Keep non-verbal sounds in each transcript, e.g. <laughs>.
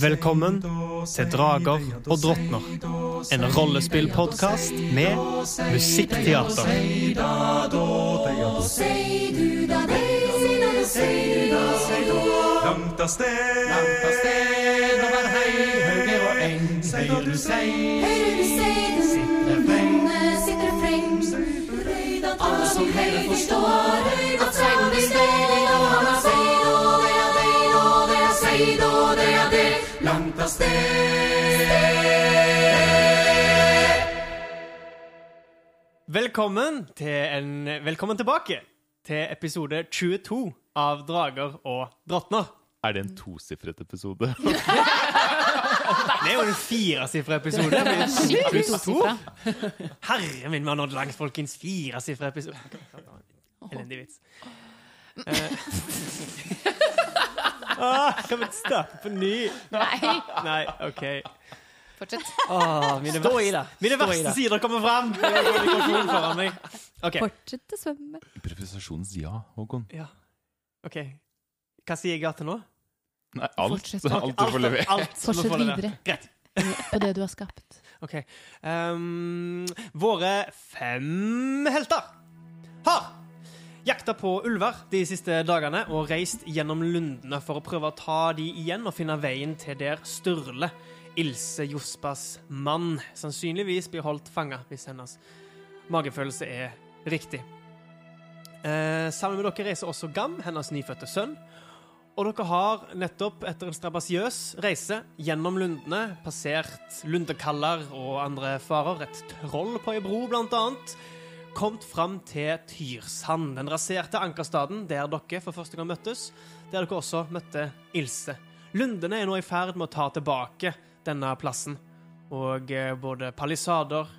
Velkommen til Drager og drottner. En rollespillpodkast med musikkteater. Høyre. Høyre høyre som hører forstår, at seiden blir steder, av sted. Velkommen, til en, velkommen tilbake til episode 22 av Drager og drottner. Er det en tosifret episode? <laughs> Det er jo en firesifra episode. Herre min, vi har nådd langt, folkens. Firesifra episode. Elendig vits. <laughs> Ah, kan vi starte på ny? Nei, Nei, OK. fortsett. Åh, mine Stå i det. mine Stå i verste det. sider kommer fram! Jeg har mikrofonen foran meg. OK. Fortsett å svømme. Improvisasjonens ja, Håkon. Ja. ok. Hva sier jeg ja til nå? Nei, alt. Fortsett. Alt du får levert. Alt Fortsett videre. Greit. På det du har skapt. Ok. Ehm, våre fem helter har jakta på ulver de siste dagene og reist gjennom lundene for å prøve å ta de igjen og finne veien til der Sturle, Ilse Jospas mann, sannsynligvis blir holdt fanga hvis hennes magefølelse er riktig. Eh, sammen med dere reiser også Gam, hennes nyfødte sønn. Og dere har nettopp, etter en strabasiøs reise gjennom lundene, passert lundekaller og andre farer, et troll på ei bro blant annet, kommet fram til Tyrsand, den raserte ankerstaden der dere for første gang møttes, der dere også møtte Ilse. Lundene er nå i ferd med å ta tilbake denne plassen, og eh, både palisader,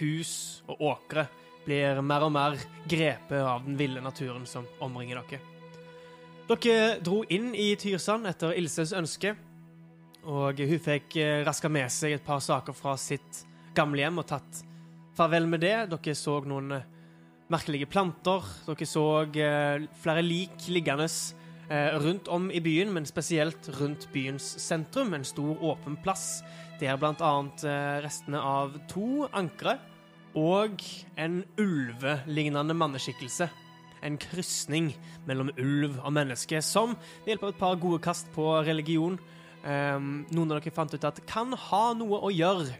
hus og åkre blir mer og mer grepet av den ville naturen som omringer dere. Dere dro inn i Tyrsand etter Ilses ønske, og hun fikk eh, raska med seg et par saker fra sitt gamlehjem og tatt farvel med det. Dere så noen eh, merkelige planter. Dere så eh, flere lik liggende eh, rundt om i byen, men spesielt rundt byens sentrum. En stor, åpen plass der eh, restene av to ankre og en ulvelignende manneskikkelse en krysning mellom ulv og menneske, som ved hjelp av et par gode kast på religion noen av dere fant ut at kan ha noe å gjøre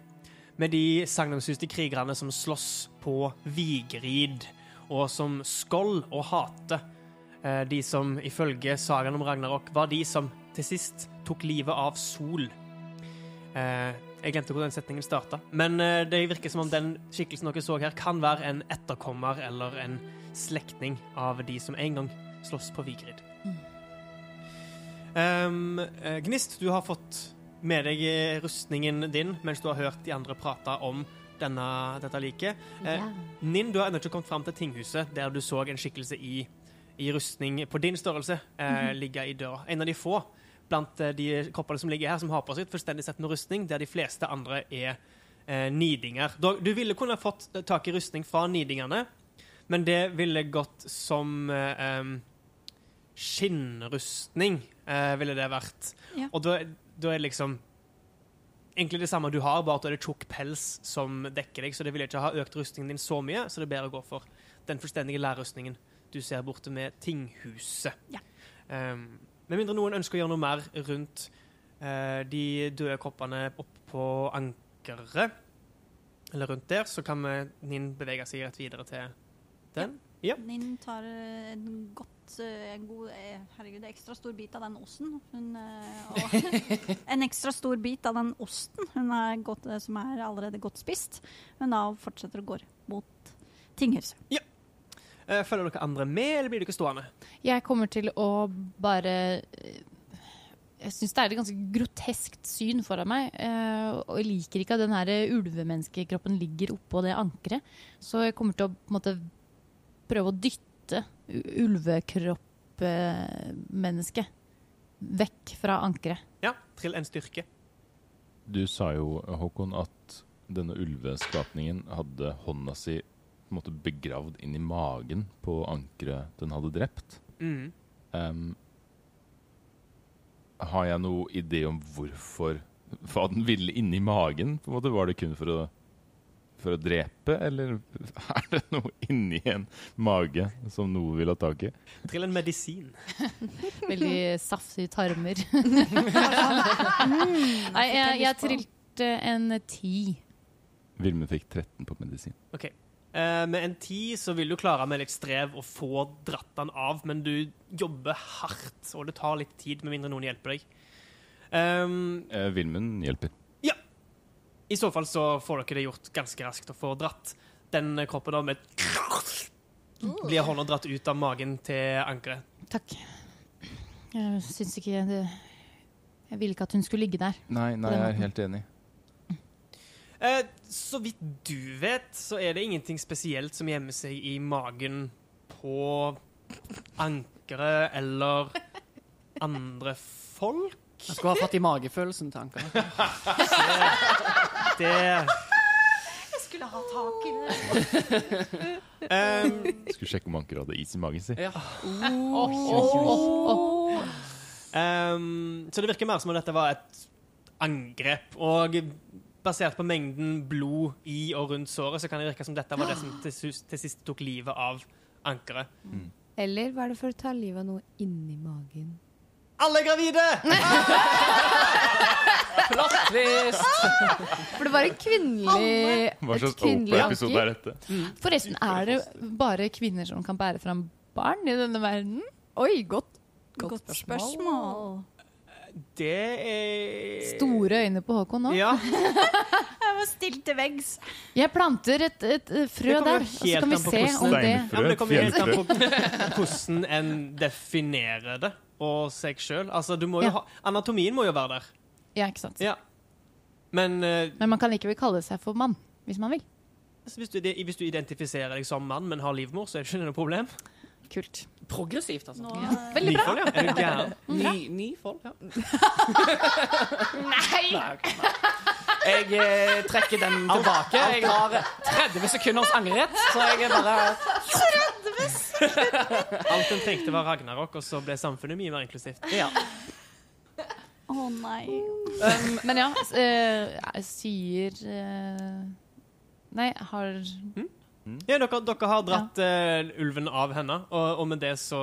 med de sagnomsuste krigerne som slåss på Vigrid, og som skål og Hate, eh, de som ifølge sagaen om Ragnarok var de som til sist tok livet av Sol. Eh, jeg glemte hvor den setningen starta, men eh, det virker som om den skikkelsen dere så her, kan være en etterkommer eller en slektning av de som en gang slåss på Vigrid. Um, eh, Gnist, du har fått med deg eh, rustningen din mens du har hørt de andre prate om denne, dette liket. Eh, Ja. Ninn, du har ennå ikke kommet fram til tinghuset, der du så en skikkelse i, i rustning på din størrelse eh, ligge i døra. En av de få blant eh, de kroppene som ligger her, som har på seg et fullstendig sett med rustning, der de fleste andre er eh, nidinger. Du ville kunne fått tak i rustning fra nidingene, men det ville gått som eh, skinnrustning, eh, ville det vært. Ja. Og da, da er det liksom egentlig det samme du har, bare at det er tjukk pels som dekker deg, så det vil ikke ha økt rustningen din så mye, så det er bedre å gå for den fullstendige lærrustningen du ser borte med tinghuset. Ja. Um, med mindre noen ønsker å gjøre noe mer rundt uh, de døde kroppene oppå på ankeret, eller rundt der, så kan vi, Ninn bevege seg rett videre til den. Ja. Ninn tar eh, en godt eh, en god, eh, Herregud, ekstra stor bit av den osten. Hun, og <laughs> en ekstra stor bit av den osten hun er godt, som er allerede godt spist. Men da fortsetter å gå mot tinghuset. Ja. følger dere andre med, eller blir dere stående? Jeg kommer til å bare jeg syns det er et ganske groteskt syn foran meg. eh, og jeg liker ikke at den her ulvemenneskekroppen ligger oppå det ankeret. Så jeg kommer til å på en måte prøve å dytte ulvekroppmennesket vekk fra ankeret. Ja, trill en styrke. Du sa jo, Håkon, at denne ulveskapningen hadde hånda si på en måte begravd inn i magen på ankeret den hadde drept. Mm. Um, har jeg noe idé om hvorfor Hva den ville inni magen? På en måte Var det kun for å, for å drepe, eller <laughs> er det noe inni en mage som noe vil ha tak i? Trill en medisin. <laughs> Veldig saftige tarmer. <laughs> Nei, jeg, jeg trilte en ti. Vilmen fikk 13 på medisin. Ok. Eh, med en ti så vil du klare med litt strev å få dratt den av, men du jobber hardt, og det tar litt tid, med mindre noen hjelper deg. Um, Eh, Vilmen hjelper. I så fall så får dere det gjort ganske raskt å få dratt den kroppen da med Blir hånda dratt ut av magen til ankeret. Takk. Jeg syns ikke det Jeg ville ikke at hun skulle ligge der. Nei, nei, jeg er helt enig. Eh, så vidt du vet, så er det ingenting spesielt som gjemmer seg i magen på ankeret eller andre folk. Jeg skulle ha fått i magefølelsen til ankeret. <laughs> <laughs> Det Skulle ha tak i det. um, Skulle sjekke om Anker hadde is i magen sin. Ja. um, Så det virker mer som om dette var et angrep. Og basert på mengden blod i og rundt såret, så kan det virke som dette var det som til, til sist tok livet av ankeret. Eller var det for å ta livet av noe inni magen? Alle er gravide! <laughs> Plottvist. For det var en kvinnelig Hva et slags kvinnelig Oprah-episode anker. er dette? Forresten, er det bare kvinner som kan bære fram barn i denne verden? Oi, godt, Godt spørsmål. Det er Store øyne på Håkon nå. Ja. <laughs> Jeg var stilt til veggs. Jeg planter et, et, et frø der, og så kan vi se om det Ja, det kommer helt an på hvordan en definerer det og seg sjøl. Altså, Ja. Anatomien må jo være der. Ja, ikke sant. Ja. Men uh, Men man kan likevel kalle seg for mann, hvis man vil. altså, hvis, du, hvis du identifiserer deg som mann, men har livmor, så er det ikke noe problem. Kult. Progressivt, altså. Nå, Veldig bra. Nyfold, ja. Er du gæren? <laughs> Ny, ny folk, ja. <laughs> Nei! nei. Jeg eh, trekker den tilbake. Jeg har 30 sekunders angrerett, så jeg er bare <laughs> Alt en trengte, var Ragnarok, og så ble samfunnet mye mer inklusivt. Ja. Å nei. Um, <laughs> men ja, eh, jeg sier uh, Nei, har Ja, dere, dere har dratt eh, ulven av henne, og, og med det så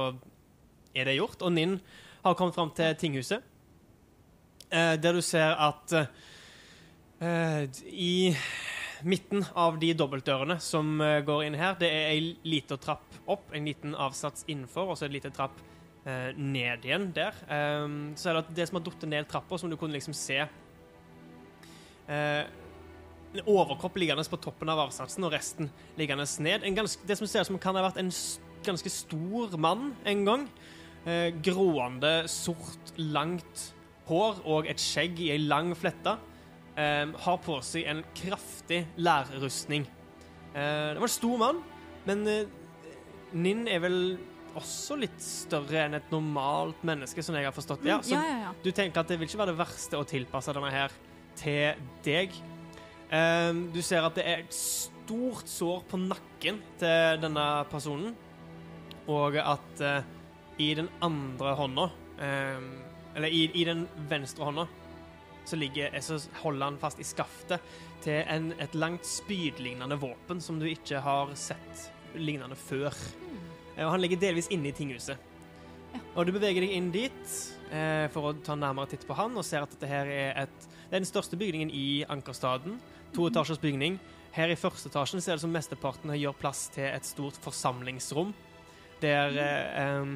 er det gjort. Og Ninn har kommet fram til tinghuset, eh, der du ser at eh, i midten av de dobbeltdørene som eh, går inn her, det er ei lita trapp opp, en liten avsats innenfor, og så en liten trapp eh, ned igjen der. Um, så er det det som har falt ned trappa, som du kunne liksom se eh, en overkropp liggende på toppen av avsatsen, og resten liggende ned. Ganske, det som ser ut som kan ha vært en ganske stor mann en gang. Eh, grående, sort, langt hår og et skjegg i ei lang flette. Eh, har på seg en kraftig lærrustning. Eh, det var en stor mann, men eh, Ninn er vel også litt større enn et normalt menneske, som jeg har forstått. Ja, så ja, ja, ja. du tenker at det vil ikke være det verste å tilpasse denne her til deg. Um, du ser at det er et stort sår på nakken til denne personen, og at uh, i den andre hånda, um, eller i, i den venstre hånda, så, ligger, eh, så holder han fast i skaftet til en, et langt spydlignende våpen som du ikke har sett lignende før. Eh, Og han ligger delvis inne i tinghuset. Og du beveger deg inn dit eh, for å ta en nærmere titt på han, og ser at dette her er et Det er den største bygningen i Ankerstaden. To etasjers bygning. Her i første etasjen ser det som mesteparten gjør plass til et stort forsamlingsrom. Der eh, em,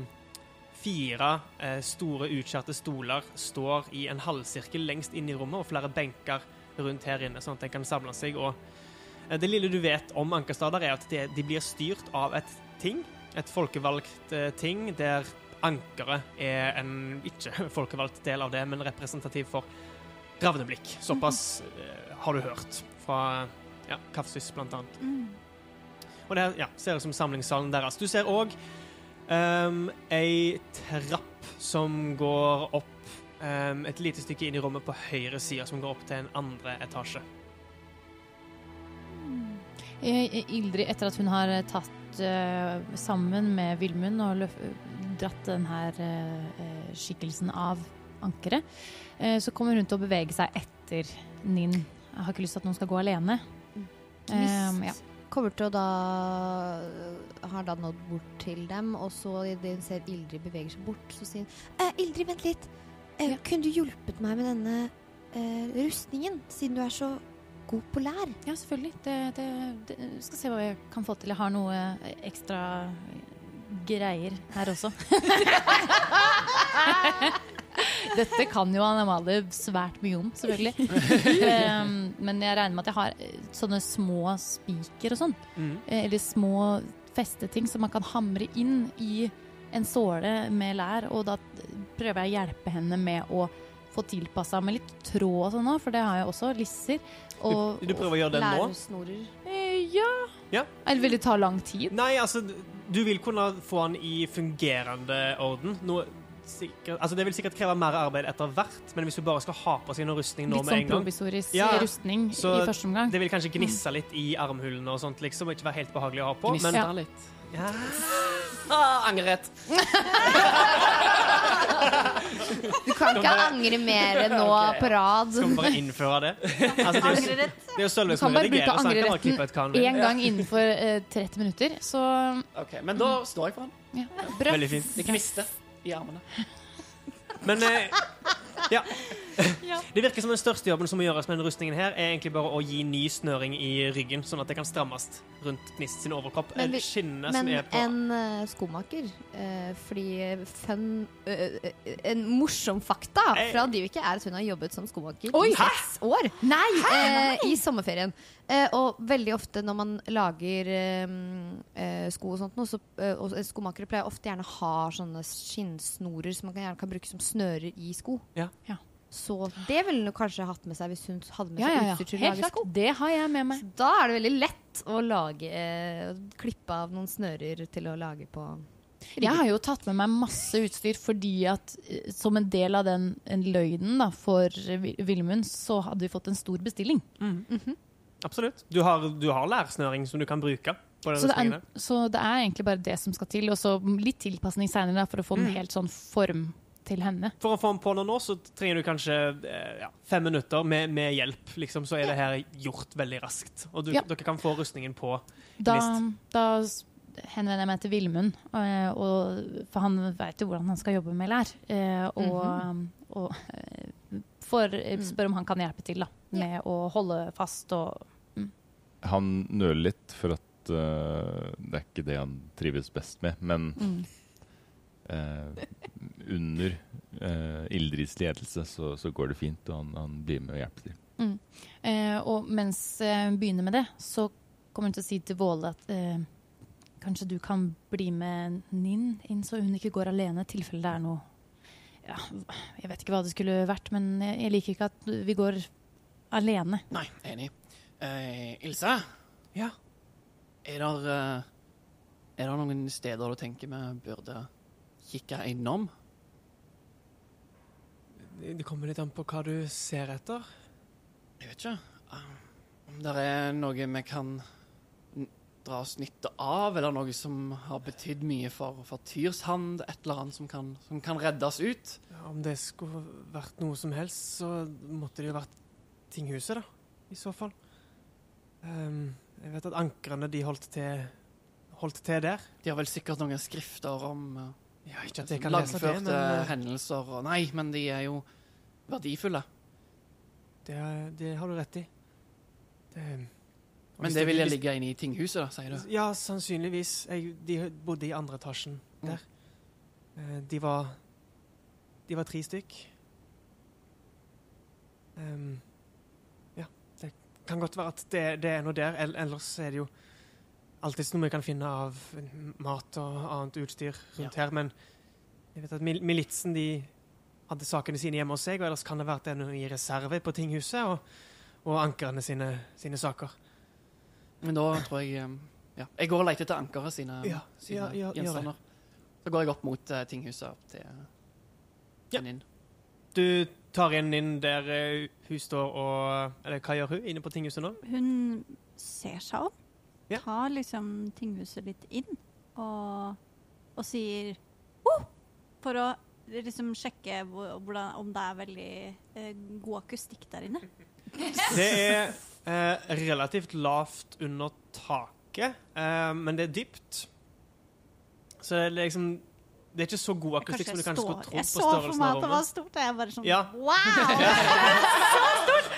fire eh, store utskjærte stoler står i en halvsirkel lengst inn i rommet, og flere benker rundt her inne, sånn at de kan samle seg. Og eh, det lille du vet om Ankerstader, er at de, blir styrt av et ting, et folkevalgt eh, ting, der ankeret er en ikke <laughs> folkevalgt del av det, men representativ for Ravneblikk. Såpass eh, har du hørt fra ja, Kafsis, blant annet. Mm. Og det her, ja, ser ut som samlingssalen deres. Du ser òg um, ei trapp som går opp um, et lite stykke inn i rommet på høyre side, som går opp til en andre etasje. Eh, Ildrid, etter at hun har tatt uh, sammen med Vilmund og løf dratt denne her eh, eh, skikkelsen av ankeret, uh, så kommer hun til å bevege seg etter Ninn. Jeg har ikke lyst til at noen skal gå alene. Um, ja. Kommer til å da Har da nådd bort til dem, og så idet hun ser Ildrid beveger seg bort, så sier hun eh, Ildrid, vent litt. Eh. Kunne du hjulpet meg med denne eh, rustningen, siden du er så god på lær? ja, selvfølgelig. Det, det, det, skal se hva jeg kan få til. Jeg har noe ekstra greier her også. <laughs> <laughs> Dette kan jo Anne Amalie svært mye om, selvfølgelig. um, <laughs> men jeg regner med at jeg har eh, sånne små spiker og sånn. Mm. Eh, Eller små festeting som man kan hamre inn i en såle med lær. Og da prøver jeg å hjelpe henne med å få tilpassa med litt tråd og sånn òg, for det har jeg også. Lisser. Og, Du, du prøver å gjøre den nå? Lærsnorer. Eh, ja. Ja. Eller vil det ta lang tid? Nei, altså, du vil kunne få den i fungerende orden. Noe sikkert, altså, det vil sikkert kreve mer arbeid etter hvert, men hvis du bare skal ha på seg noe rustning nå Litt med sånn en gang provisorisk Ja, rustning så i første omgang. Det vil kanskje gnisse litt i armhulene og sånt, liksom, og ikke være helt behagelig å ha på. Gnisse Men Ja. litt. ja. <laughs> Ah, angrerett. <laughs> Du kan ikke angre mer <laughs> nå på rad. skal vi bare innføre det? Altså, det er det er jo Du kan bare bruke angreretten én gang innenfor uh, 30 minutter, så okay, Men da står jeg for den. ja. Veldig fint. Det gnister i armene. Men eh, <laughs> ja. Det virker som den største jobben som må gjøres med denne rustningen her, er egentlig bare å gi ny snøring i ryggen, sånn at det kan strammes rundt Gnist sin overkropp. Men En vi- skinne som Men en uh, skomaker uh, Fordi fun uh, eh, En morsom fakta fra Divike er at hun har jobbet som skomaker Oi! i seks år. Nei! eh, I sommerferien. Eh, og veldig ofte når man lager eh, eh, sko og sånt noe, så, eh, og skomakere pleier ofte gjerne ha sånne skinnsnorer som man gjerne kan bruke som snører i sko. Ja. Ja. Så det ville hun kanskje hatt med seg hvis hun hadde med seg ja, ja. utstyr til å Helt lage klart. sko. Det har jeg med meg. Da er det veldig lett å lage eh, klippe av noen snører til å lage på Jeg har jo tatt med meg masse utstyr fordi at eh, som en del av den en løgnen da, for Vi- Vilmund, så hadde vi fått en stor bestilling. Absolutt. Du har, du har lærsnøring som du kan bruke på den Så det, er, så det er egentlig bare det som skal til. Og så litt tilpasning seinere for å få den helt sånn form til henne. For å få den på nå, så trenger du kanskje eh, ja, fem minutter med, med hjelp, liksom, så er det her gjort veldig raskt. Og du, Ja. dere kan få rustningen på. Da, list. da henvender jeg meg til Vilmund, eh, og- for han veit jo hvordan han skal jobbe med lær. eh, Og, og eh, får eh, spørre om han kan hjelpe til da, med å holde fast og Han nøler litt for at uh, det er ikke det han trives best med, men mm. Eh, under eh, Ildrids ledelse så, så går det fint, og han, han blir med og hjelper til. Eh, og mens hun begynner med det, så kommer hun til å si til Våle at eh, kanskje du kan bli med Ninn inn, så hun ikke går alene, i tilfelle det er noe ja, Jeg vet ikke hva det skulle vært, men jeg, jeg liker ikke at vi går alene. Nei, enig. Eh, Ilse, Ja. er det Er det noen steder du tenker vi burde kikke innom? Det kommer litt an på hva du ser etter. Jeg vet ikke. eh, Om det er noe vi kan dra oss nytte av, eller noe som har betydd mye for, for Tyrshand, et eller annet som kan, som kan reddes ut. Ja, Om det skulle vært noe som helst, så måtte det jo vært tinghuset, da. I så fall. Um, jeg vet at ankrene de holdt til, holdt til der. De har vel sikkert noen skrifter om eh, Ja, ikke at jeg kan lese det, men eh, hendelser og Nei, men de er jo verdifulle. det, det har du rett i. Det, Men det vil jeg ligge inne i tinghuset, da, sier du? Ja, sannsynligvis. Jeg, de bodde i andre etasjen der. Mm. de var De var tre stykk. Um, ja, det kan godt være at det, det er noe der. Ellers er det jo alltids noe vi kan finne av mat og annet utstyr rundt her. Men Jeg vet at mil militsen de hadde sakene sine hjemme hos seg, og ellers kan det er noe i reserve på tinghuset, og, og ankerne sine, sine saker. Men da tror jeg eh, Ja. Jeg går og leter etter ankeret sine, Ja, sine ja, ja, gjenstander. Så går jeg opp mot uh, tinghuset opp til Ja. inn. Du tar inn inn der uh, hun står og Eller hva gjør hun inne på tinghuset nå? Hun ser seg om, Ja. tar liksom tinghuset litt inn og, og sier oh! For å liksom sjekke hvordan, om det er veldig eh, god akustikk der inne. <laughs> Det er eh, relativt lavt under taket, eh, men det er dypt. Så det er liksom Det er ikke så god akustikk som du kanskje skulle trodd Jeg på så for meg at det var stort, og jeg bare sånn Ja. Wow! <laughs> Tinghuset!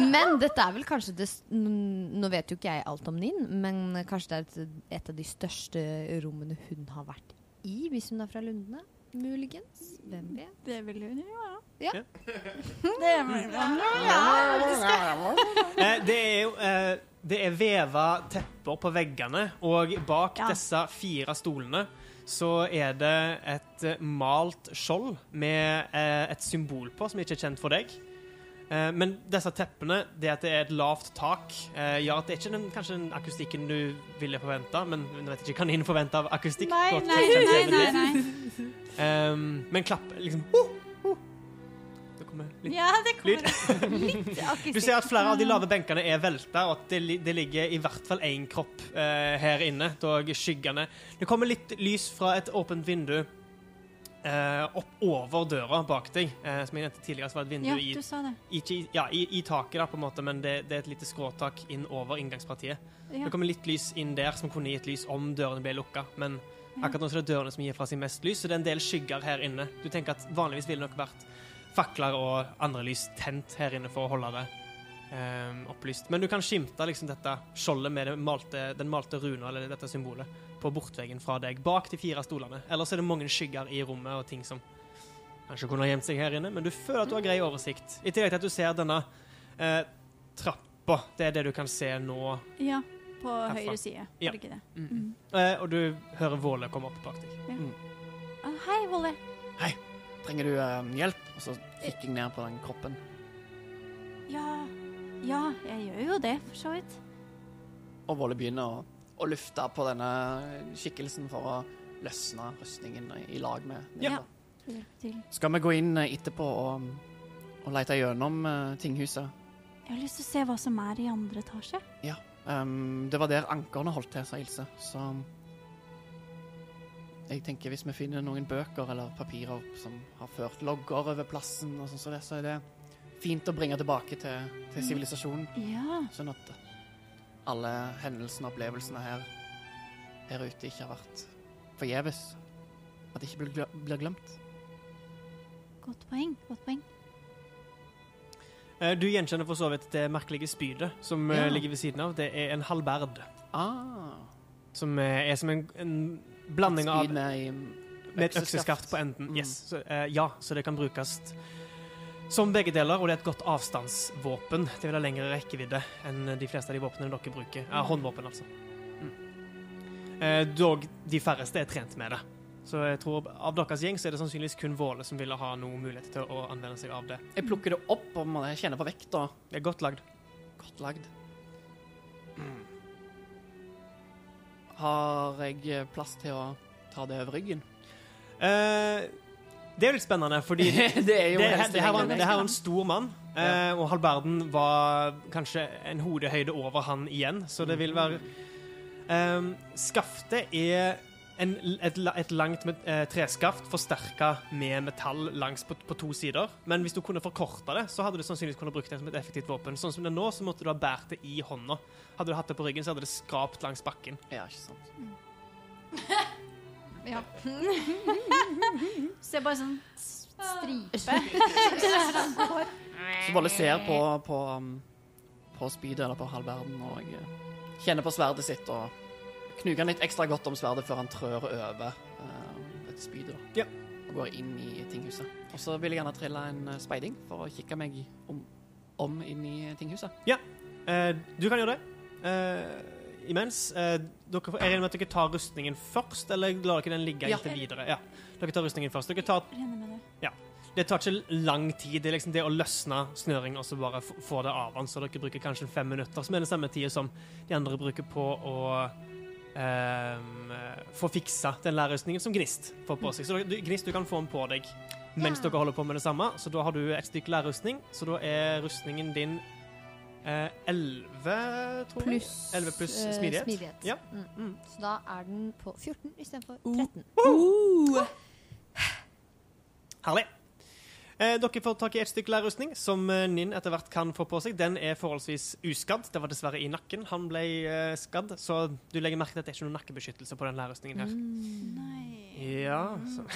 Men dette er vel kanskje det Nå vet jo ikke jeg alt om Ninn, men kanskje det er et, et av de største rommene hun har vært i, hvis hun er fra Lundene? Muligens. Hvem vet? Det vil hun jo gjøre. Ja. <laughs> Det vil hun jo gjøre. Eh, det er jo eh, Det er veva tepper på veggene, og bak Ja. disse fire stolene så er det et eh, malt skjold med eh, et symbol på, som ikke er kjent for deg. Eh, men disse teppene, det at det er et lavt tak, eh, gjør at det er ikke den, kanskje den akustikken du ville forvente. Men du vet ikke kaninen forvente av akustikk. Nei, Godt nei, nei, nei, nei. Um, men klapp liksom oh, oh. Det kommer litt Ja, det kommer litt akustikk. Du ser at flere av de lave benkene er velta, og at det, det ligger i hvert fall én kropp eh, her inne. Dog skyggene. Det kommer litt lys fra et åpent vindu opp over døra bak deg. Eh, som jeg nevnte tidligere, så var et vindu Ja, i, du sa det. ikke, i- ja, i, i taket, da, på en måte, men det, det er et lite skråtak inn over inngangspartiet. Ja. Det kommer litt lys inn der som kunne gitt lys om dørene ble lukka. Men akkurat nå er det dørene som gir fra seg mest lys, så det er en del skygger her inne. Du tenker at vanligvis ville det nok vært fakler og andre lys tent her inne for å holde det eh, opplyst. Men du kan skimte liksom dette skjoldet med det malte, den malte runa, eller dette symbolet, på bortveggen fra deg, bak de fire stolene. Ellers er det mange skygger i rommet og ting som kanskje kunne ha gjemt seg her inne, men du føler at du har grei oversikt. I tillegg til at du ser denne eh, trappa. Det er det du kan se nå Ja, på Herfra. høyre side. Ja. Ikke det? Mm. Mm. Eh, og du hører Våle komme opp bak deg. Ah, hei, Volle. Trenger du uh, hjelp? Og så kikker jeg ned på den kroppen. Ja, ja, jeg gjør jo det, for så vidt. Og Volle begynner å, å lufte på denne skikkelsen for å løsne rustningen i, i lag med Ja. Nilla. Ja. Skal vi gå inn eh, etterpå og, og lete gjennom uh, tinghuset? Jeg har lyst til å se hva som er i andre etasje. Um, det var der ankerne holdt til, sa Ilse. Så jeg tenker hvis vi finner noen bøker eller papirer som har ført logger over plassen, og sånn det, så er det fint å bringe tilbake til, til sivilisasjonen. Ja, Sånn at alle hendelsene og opplevelsene her, her ute ikke har vært forgjeves. At det ikke blir, gle- blir glemt. godt poeng. Godt poeng. Eh, du gjenkjenner for så vidt det merkelige spydet som eh, Ja. ligger ved siden av. Det er en halberd, Ah, som eh, er som en, en blanding av spyd med, med et økseskaft på enden. Mm. Yes. Så, ja, så det kan brukes som begge deler, og det er et godt avstandsvåpen. Det vil ha lengre rekkevidde enn de fleste av de våpnene dere bruker. Ja, håndvåpen, altså. Mm. Eh, dog de færreste er trent med det. Så jeg tror av deres gjeng så er det sannsynligvis kun Våle som ville ha noen mulighet til å anvende seg av det. Jeg plukker det opp og må kjenne på vekta. Det er godt lagd. Godt lagd. Mm. Har jeg plass til å ta det over ryggen? Eh, det er jo litt spennende, fordi <laughs> det er jo det, det, her var, det her var en stor mann, eh, Ja. og halvverden var kanskje en hodehøyde over han igjen, så det vil være um, Skaftet er en, et, et langt med, eh, treskaft forsterka med metall langs på, på to sider. Men hvis du kunne forkorta det, så hadde du sannsynligvis kunnet brukt det som et effektivt våpen. Sånn som det er nå, så måtte du ha båret det i hånda. Hadde du hatt det på ryggen, så hadde det skrapt langs bakken. Ja, ikke sant. <laughs> Ja. Se bare sånn stripe. Så Volle ser på, på, um, på spydet eller på halvverden og eh, kjenner på sverdet sitt og knuger litt ekstra godt om sverdet før han trør over uh, dette spydet. da. Ja. Og går inn i tinghuset. Og så vil jeg gjerne trille en eh, speiding for å kikke meg om, om inn i tinghuset. Eh, du kan gjøre det. Eh, imens eh, dere, Jeg regner med at dere tar rustningen først, eller lar dere den ligge Ja. inntil videre? Ja. Dere tar rustningen først. Dere tar, ja. det. tar ikke lang tid. Det er liksom det å løsne snøring og så bare få det av den. Så dere bruker kanskje fem minutter, som er den samme tida som de andre bruker på å ehm, få fiksa den lærrustningen som Gnist får på seg. Så du, Gnist, du kan få den på deg mens Ja. dere holder på med det samme. Så da har du et stykke lærrustning. Så da er rustningen din eh, 11, tror jeg. Pluss 11 pluss eh, smidighet. Ja. Mm. Mm. Så da er den på 14 istedenfor 13. Herlig. Eh, dere får tak i et stykke lærrustning som eh, Ninn etter hvert kan få på seg. Den er forholdsvis uskadd. Det var dessverre i nakken han ble eh, skadd, så du legger merke til at det er ikke noe nakkebeskyttelse på den lærrustningen her. Nei. Ja, så.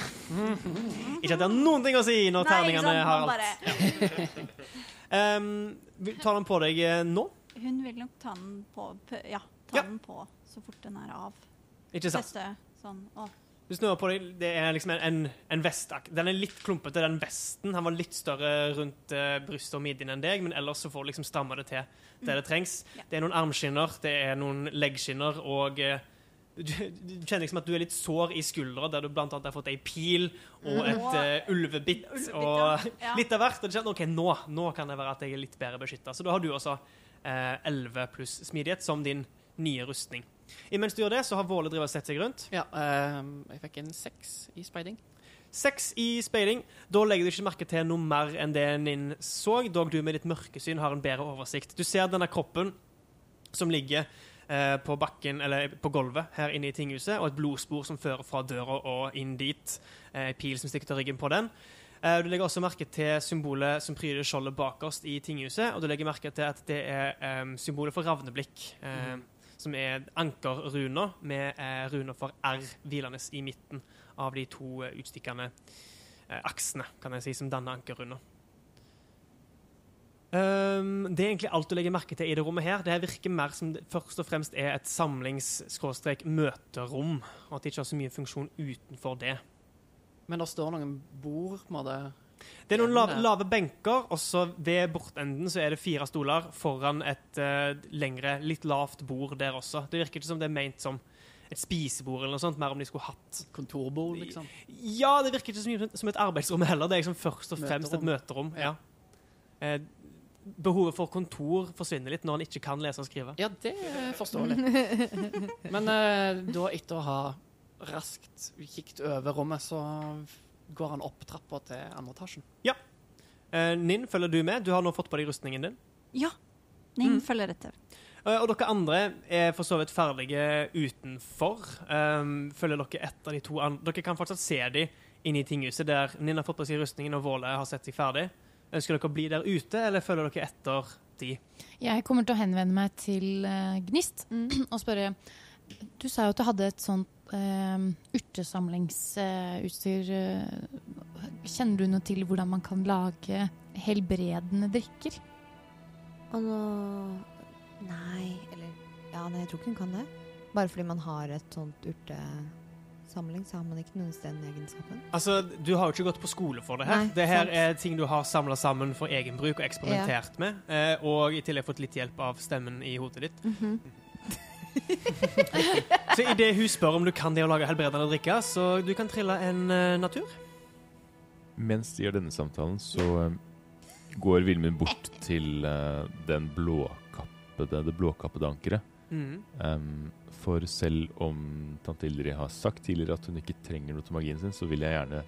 <laughs> Ikke at det har noen ting å si når Nei, terningene sant, har alt. bare <laughs> Um, tar den på deg eh, nå? Hun vil nok ta den på Ja, ta Ja. den på så fort den er av. Ikke sant? Teste sånn. Du snur på deg, det er liksom en, en, en vestak. Den er litt klumpete, den vesten. Han var litt større rundt uh, brystet og midjen enn deg, men ellers så får du liksom stramma det til der det trengs. Ja. Det er noen armskinner, det er noen leggskinner, og eh, du, du kjenner liksom at du er litt sår i skuldra, der du annet har fått ei pil og et uh, ulvebitt og ja. Ja. litt av hvert. Og du kjenner OK, nå, nå kan det være at jeg er litt bedre beskytta. Så da har du også eh, 11 pluss smidighet som din nye rustning. Imens du gjør det, så har Våle drevet sett seg rundt. Ja, um, jeg fikk en seks i speiding. Seks i speiding. Da legger du ikke merke til noe mer enn det Ninn så, dog du med ditt mørkesyn har en bedre oversikt. Du ser denne kroppen som ligger eh, på bakken, eller på gulvet her inne i tinghuset, og et blodspor som fører fra døra og inn dit. Eh, En pil som stikker til ryggen på den. Eh, Du legger også merke til symbolet som pryder skjoldet bakerst i tinghuset, og du legger merke til at det er eh, symbolet for ravneblikk. Mm. Som er ankerruner med eh, runer for R hvilende i midten av de to eh, utstikkende eh, aksene, kan jeg si, som danner ankerrunder. Um, det er egentlig alt du legger merke til i det rommet her. Det virker mer som det først og fremst er et samlings-møterom, og at det ikke har så mye funksjon utenfor det. Men det står noen bord på det? Det er noen lave, lave benker, og så ved bortenden så er det fire stoler foran et uh, lengre, litt lavt bord der også. Det virker ikke som det er ment som et spisebord eller noe sånt, mer om de skulle hatt kontorbord, liksom. Ja, det virker ikke så mye som et arbeidsrom heller. Det er liksom først og fremst et møterom. Ja. Eh, behovet for kontor forsvinner litt når han ikke kan lese og skrive. Ja, det er forståelig. <laughs> Men eh, da, etter å ha raskt kikket over rommet, så går han opp trappa til andre etasjen. Eh, Ninn, følger du med? Du har nå fått på deg rustningen din. Ja. Ninn Mm. følger etter. Eh, og dere andre er for så vidt ferdige utenfor. Um, følger dere etter de to andre? Dere kan fortsatt se dem inne i tinghuset, der Ninn har fått på seg rustningen og Våle har sett seg ferdig. Ønsker dere å bli der ute, eller følger dere etter de? Jeg kommer til å henvende meg til uh, Gnist <clears throat> og spørre Du sa jo at du hadde et sånt uh, urtesamlingsutstyr. kjenner du noe til hvordan man kan lage helbredende drikker? Og nå Nei, eller Ja, nei, jeg tror ikke hun kan det. Bare fordi man har et sånt urtesamling, så har man ikke noen den egenskapen. Altså, Du har jo ikke gått på skole for det her. Nei, det her sant. er ting du har samla sammen for egen bruk og eksperimentert med. eh, og i tillegg fått litt hjelp av stemmen i hodet ditt. Mhm. <laughs> Så idet hun spør om du kan det å lage helbredende drikke, så du kan trille en uh, natur. Mens de gjør denne samtalen, så um, går Vilmund bort <laughs> til uh, den blåkappede, det blåkappede ankeret. Mhm. Um, for selv om tante Ildrid har sagt tidligere at hun ikke trenger noe til magien sin, så vil jeg gjerne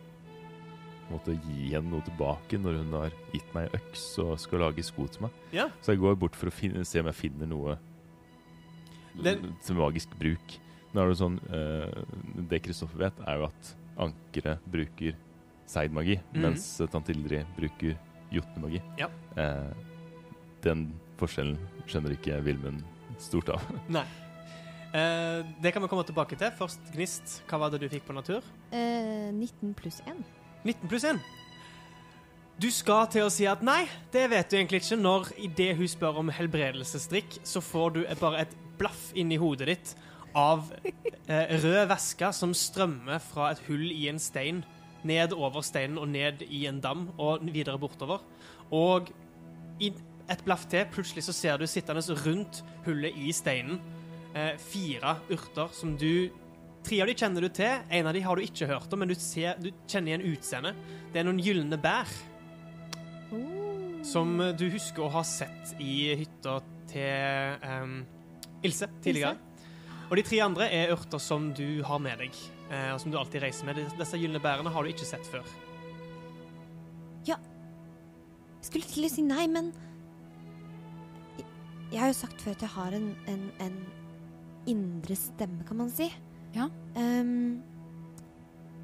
måtte gi henne noe tilbake når hun har gitt meg øks og skal lage sko til meg. Ja. Så jeg går bort for å finne, se om jeg finner noe Den- til magisk bruk. Nå er Det sånn, uh, det Kristoffer vet, er jo at ankeret bruker seidmagi, mm. mens tante Ildrid bruker jotnemagi. Ja. Uh, den forskjellen skjønner ikke Vilmund stort av. <laughs> Nei. Eh, det kan vi komme tilbake til. Først Gnist. Hva var det du fikk på natur? Eh, 19 pluss 1. 19 pluss 1. Du skal til å si at nei, det vet du egentlig ikke. Når idet hun spør om helbredelsesdrikk, så får du bare et blaff inni hodet ditt av eh, rød væske som strømmer fra et hull i en stein, ned over steinen og ned i en dam og videre bortover. Og i et blaff til, plutselig så ser du sittende rundt hullet i steinen eh, fire urter som du Tre av de kjenner du til, en av de har du ikke hørt om, men du, ser, du kjenner igjen utseendet. Det er noen gylne bær. Som du husker å ha sett i hytta til um, Ilse tidligere. Og de tre andre er urter som du har med deg, eh, og som du alltid reiser med. Disse gylne bærene har du ikke sett før. Ja Skulle til å si nei, men Jeg, har jo sagt før at jeg har en, en, en indre stemme, kan man si. Ja. Um,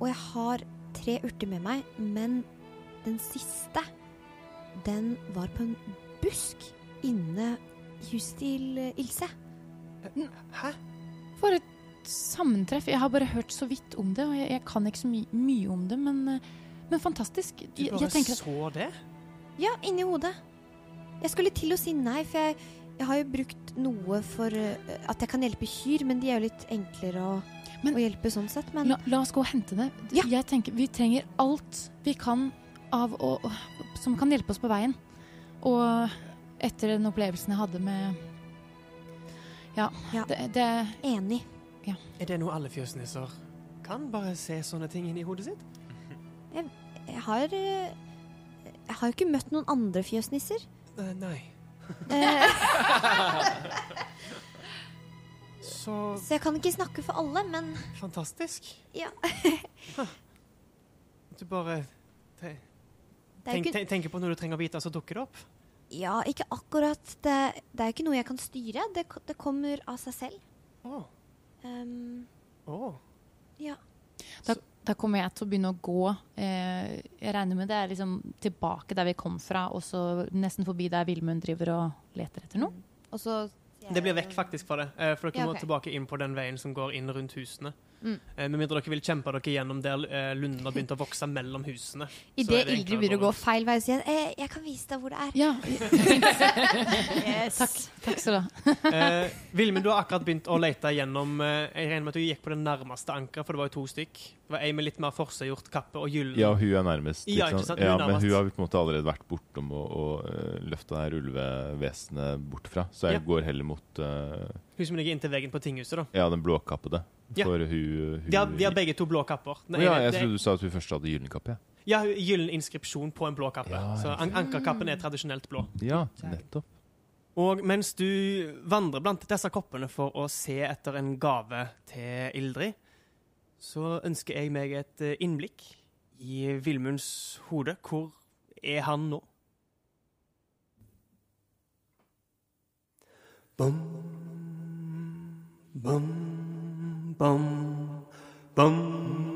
og jeg har tre urter med meg, men den siste, den var på en busk inne i huset til eh, Ilse. Hæ? For et sammentreff. Jeg har bare hørt så vidt om det, og jeg, jeg kan ikke så my mye om det, men, eh, men fantastisk. Du bare jeg jeg så det? Ja, inni hodet. Jeg skulle til å si nei, for jeg, jeg har jo brukt noe for eh, at jeg kan hjelpe kyr, men de er jo litt enklere å, Men- å hjelpe sånn sett. Men La, la oss gå og hente det. Ja. Jeg tenker Vi trenger alt vi kan av å, som kan hjelpe oss på veien. Og etter den opplevelsen jeg hadde med Ja, Ja. Det, det enig. Er det noe alle fjøsnisser kan? Bare se sånne ting inni hodet sitt? Jeg har eh, Jeg har jo ikke møtt noen andre fjøsnisser. Eh, nei. Så så jeg kan ikke snakke for alle, men fantastisk. Ja. Du bare te det er jo tenk, ikke, tenk, tenker på når du trenger å vite, så dukker det opp. ja, ikke akkurat. Det, det er jo ikke noe jeg kan styre. Det, ko- det kommer av seg selv. Å. Um, å. ja. Da kommer jeg til å begynne å gå. Eh, jeg regner med det er liksom tilbake der vi kom fra, og så nesten forbi der Vilmund driver og leter etter noe. Og så Det blir vekk faktisk fra det. eh, For dere Ja, må tilbake inn på den veien som går inn rundt husene. Mm. Eh, Med mindre dere vil kjempe dere gjennom der eh, lunden har begynt å vokse mellom husene. Idet er det Ildrid enklere begynner å gå feil vei, sier jeg eh, jeg kan vise deg hvor det er. Ja, <laughs> Yes. takk. Takk skal du ha. <laughs> Eh, Vilmund, du har akkurat begynt å lete gjennom eh, Jeg regner med at du gikk på det nærmeste ankeret, for det var jo to stykk. Var ei med litt mer forseggjort kappe og gyllen. Ja, hun er nærmest. Ja, ikke sant? Hun Ja, men hun har på en måte allerede vært bortom og, og uh, løfta det her ulvevesenet bort fra. Så jeg Ja. går heller mot uh, Hun som ligger inntil veggen på tinghuset, da. ja, den blåkappede. Ja. Hun, hun De har, de har begge to blå kapper. Den ja, jeg trodde du sa at hun først hadde gyllen kappe. Ja, gyllen inskripsjon på en blå kappe. Ja, så an ankerkappen er tradisjonelt blå. Ja, nettopp. Og mens du vandrer blant disse koppene for å se etter en gave til Ildrid, så ønsker jeg meg et eh, innblikk i Villmunds hode. Hvor er han nå? Bom, bom, bom, bom,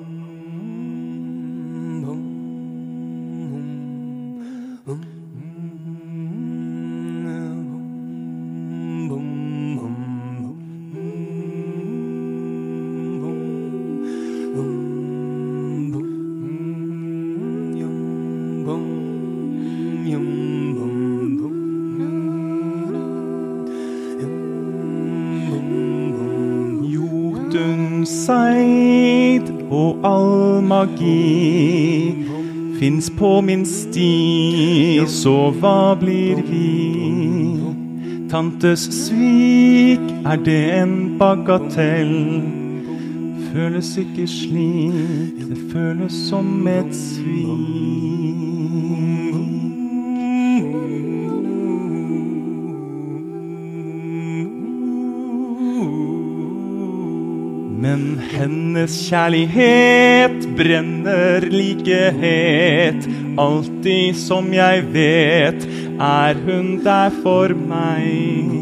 Jotunseid og all magi fins på min sti, så hva blir vi? Tantes svik, er det en bagatell? Føles ikke slik, det føles som et svik. Hennes kjærlighet brenner like het. Alltid som jeg vet, er hun der for meg.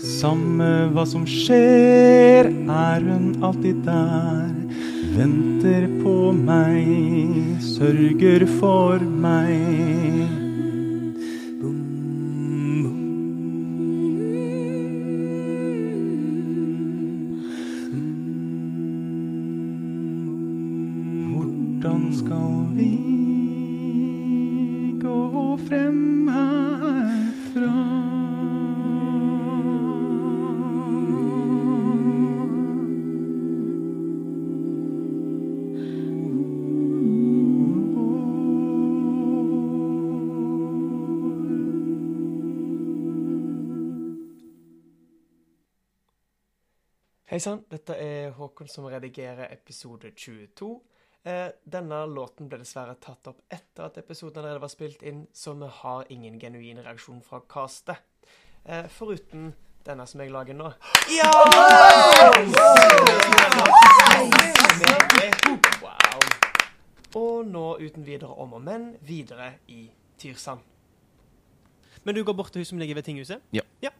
Samme hva som skjer, er hun alltid der. Venter på meg, sørger for meg. Hei sann, dette er Håkon som redigerer episode 22. Eh, denne låten ble dessverre tatt opp etter at episoden allerede var spilt inn, så vi har ingen genuin reaksjon fra castet. Eh, foruten denne som jeg lager nå. Ja! Wow. Og nå uten videre om og men videre i Tyrsand. Men du går bort til hun som ligger ved tinghuset? Ja. Eh,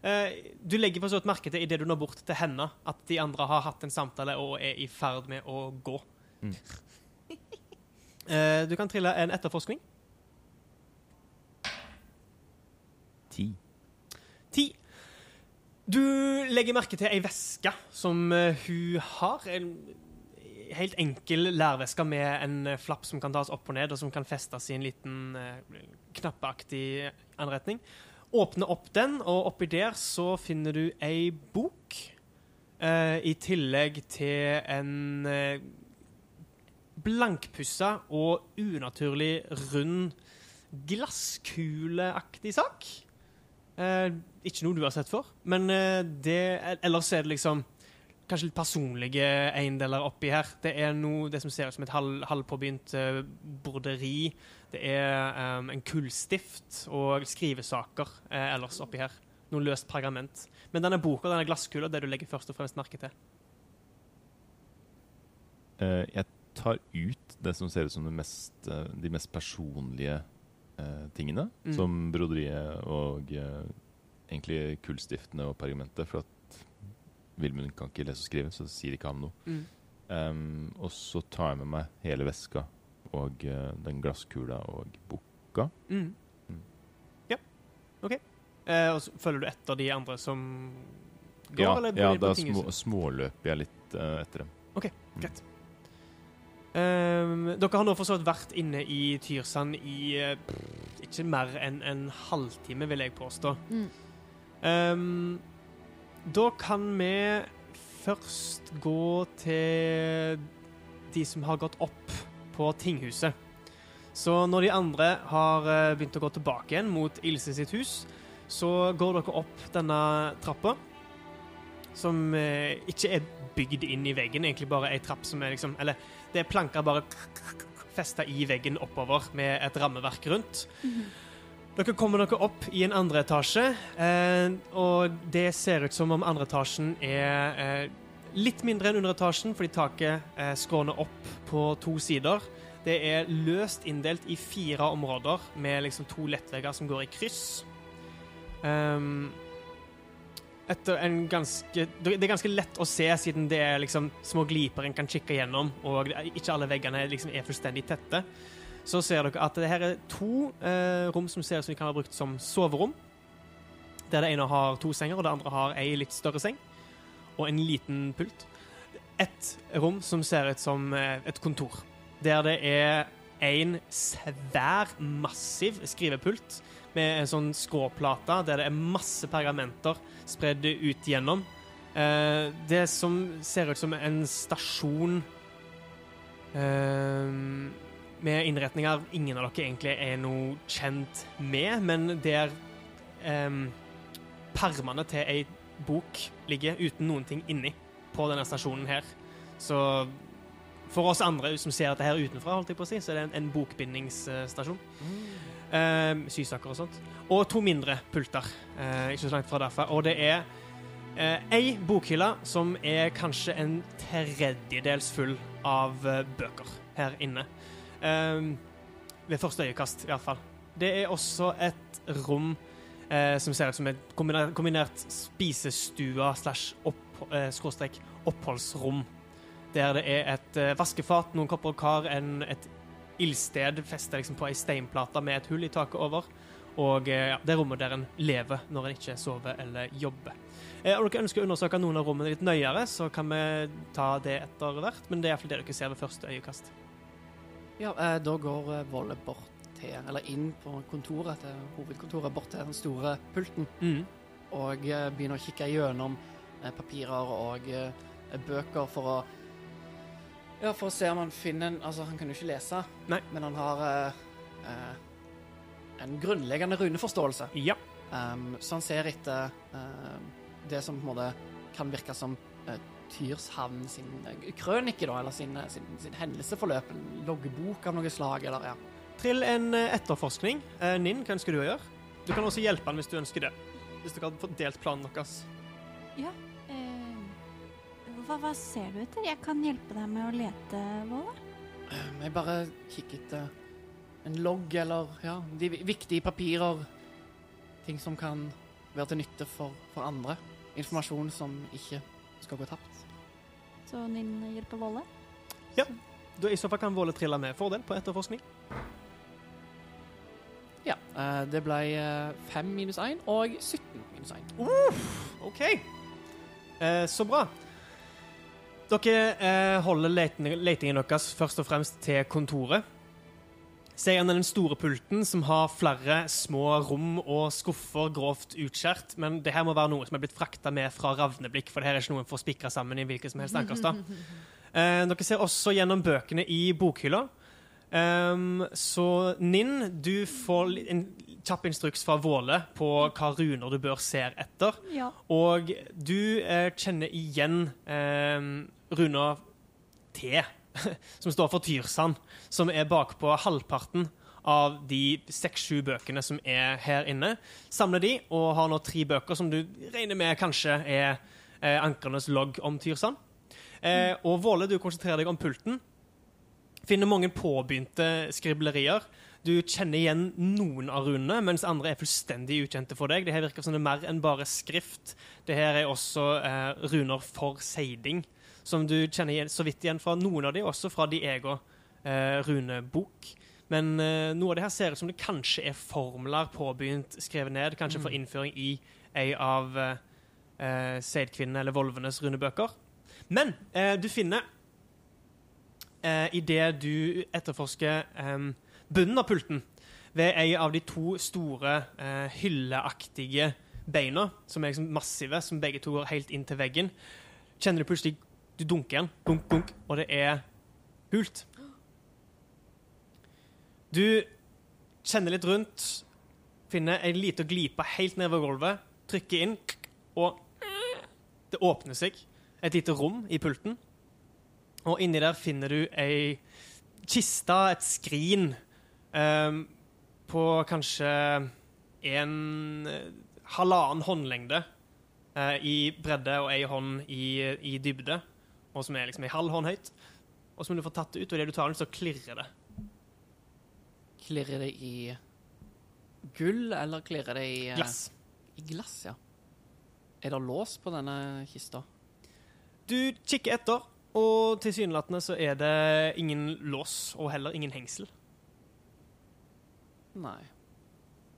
du legger for så vidt merke til idet du når bort til henne, at de andre har hatt en samtale og er i ferd med å gå. Mm. <laughs> Eh, du kan trille en etterforskning. Ti. Ti. Du legger merke til ei veske som eh, hun har. En helt enkel lærveske med en eh, flapp som kan tas opp og ned, og som kan festes i en liten eh, knappeaktig anretning. Åpne opp den, og oppi der så finner du ei bok. eh, I tillegg til en eh, blankpussa og unaturlig rund glasskuleaktig sak. Eh, ikke noe du har sett før, men eh, det Ellers er det liksom kanskje litt personlige eiendeler oppi her. Det er noe, det som ser ut som et halv, halvpåbegynt eh, broderi. Det er um, en kullstift og skrivesaker eh, ellers oppi her. Noe løst pergament. Men denne boka, denne glasskula, det du legger først og fremst merke til. Uh, jeg tar ut det som ser ut som det mest, uh, de mest personlige uh, tingene. Mm. Som broderiet og egentlig kullstiftene og pergamentet. For at Vilmund kan ikke lese og skrive, så sier ikke ham noe. Mm. Um, og så tar jeg med meg hele veska og uh, den glasskula og boka. Mm. Mm. Ja, OK. Eh, og så følger du etter de andre som går, Ja, eller ja da små, småløper jeg litt eh, etter dem. OK, Greit. Um, dere har nå for så vidt vært inne i Tyrsand i uh, ikke mer enn en halvtime, vil jeg påstå. Mm. Ehm, da kan vi først gå til de som har gått opp på tinghuset. Så når de andre har eh, begynt å gå tilbake igjen mot Ilse sitt hus, så går dere opp denne trappa, som eh, ikke er bygd inn i veggen, egentlig bare ei trapp som er liksom Eller det er planker bare festa i veggen oppover med et rammeverk rundt. Dere kommer dere opp i en andre etasje, eh, og det ser ut som om andre etasjen er eh, litt mindre enn under etasjen, fordi taket eh, skråner opp på to sider. Det er løst inndelt i fire områder med liksom to lettvegger som går i kryss. Um, etter en ganske Det er ganske lett å se, siden det er liksom små gliper en kan kikke gjennom, og ikke alle veggene liksom er fullstendig tette. Så ser dere at det her er to eh, rom som ser ut som de kan ha brukt som soverom. Der det ene har to senger, og det andre har ei litt større seng. Og en liten pult. Et rom som ser ut som eh, et kontor. Der det er en svær, massiv skrivepult med en sånn skråplate der det er masse pergamenter spredd ut gjennom. Eh, det som ser ut som en stasjon eh, med innretninger ingen av dere egentlig er noe kjent med, men der eh, permene til ei bok ligger uten noen ting inni på denne stasjonen her. Så for oss andre som ser dette her utenfra, holdt jeg på å si, så er det en, en bokbindingsstasjon. Eh, sysaker og sånt. Og to mindre pulter, eh, ikke så langt fra derfra. Og det er eh, ei bokhylle som er kanskje en tredjedels full av eh, bøker her inne. Eh, ved første øyekast, i hvert fall. Det er også et rom eh, som ser ut som et kombinert, kombinert spisestua slash eh, skråstrek oppholdsrom. Der det er et eh, vaskefat, noen kopper og kar, en, et ildsted festet liksom på ei steinplate med et hull i taket over. Og eh, ja, det rommet der en lever når en ikke sover eller jobber. Eh, om dere ønsker å undersøke noen av rommene litt nøyere, så kan vi ta det etter hvert. Men det er iallfall det dere ser ved første øyekast. Ja, eh, da går eh, Volle bort til, eller inn på kontoret til hovedkontoret, bort til den store pulten, Mm. og eh, begynner å kikke gjennom eh, papirer og eh, bøker for å Ja, for å se om han finner en Altså, han kan jo ikke lese, Nei. men han har eh, en grunnleggende runeforståelse. Ja. Um, så han ser etter uh, det som på en måte kan virke som uh, Tyrshavn sin krønike, da, eller sin, sin, sin hendelsesforløp. En loggbok av noe slag, eller ja. Trill en eh, etterforskning. Eh, Ninn, hva ønsker du å gjøre? Du kan også hjelpe han hvis du ønsker det. Hvis dere har fått delt planen deres. Eh, hva, hva ser du etter? Jeg kan hjelpe deg med å lete, Våle. Eh, Jeg bare kikker etter en logg eller ja, de viktige papirer. Ting som kan være til nytte for, for andre. Informasjon som ikke skal gå tapt. Så Ninn hjelper Våle. Ja. Da, I så fall kan Våle trille med fordel på etterforskning. Ja. eh, Det ble eh, 5 minus 1 og 17 minus 1. OK. Eh, så bra. Dere eh, holder letingen, deres først og fremst til kontoret. Se gjennom den store pulten som har flere små rom og skuffer grovt utskjært. Men det her må være noe som er blitt frakta med fra Ravneblikk, for det her er ikke noe en får spikra sammen i hvilken som helst ankerstad. <laughs> Eh, dere ser også gjennom bøkene i bokhylla. Ehm, så Ninn, du får en kjapp instruks fra Våle på hva runer du bør se etter. Ja. Og du eh, kjenner igjen eh, runa T, <laughs> som står for Tyrsand, som er bakpå halvparten av de seks-sju bøkene som er her inne. Samler de, og har nå tre bøker som du regner med kanskje er eh, ankernes logg om Tyrsand. Eh, og Våle, du konsentrerer deg om pulten. Finner mange påbegynte skriblerier. Du kjenner igjen noen av runene, mens andre er fullstendig ukjente for deg. Det her virker som det er mer enn bare skrift. Det her er også eh, runer for seiding, som du kjenner igjen, så vidt igjen fra noen av de, også fra de egen eh, runebok. Men eh, noe av det her ser ut som det kanskje er formler påbegynt skrevet ned, kanskje for innføring i ei av eh, eh, seidkvinnene eller volvenes runebøker. Men eh, du finner eh, i det du etterforsker eh, bunnen av pulten, ved ei av de to store eh, hylleaktige beina, som er liksom massive, som begge to går helt inn til veggen, kjenner du plutselig Du dunker igjen, dunk, dunk, og det er hult. Du kjenner litt rundt, finner ei lita glipe helt ned ved gulvet, trykker inn, og det åpner seg et lite rom i pulten. Og inni der finner du ei kiste, et skrin, um, på kanskje en eh, halvannen håndlengde uh, i bredde og ei hånd i, i dybde, og som er liksom ei halv hånd høyt. Og som du får tatt ut, og idet du tar den, så klirrer det. Klirrer det i gull, eller klirrer det i eh, Glass. I glass, ja. Er det lås på denne kista? Du kikker etter, og tilsynelatende så er det ingen lås, og heller ingen hengsel. Nei.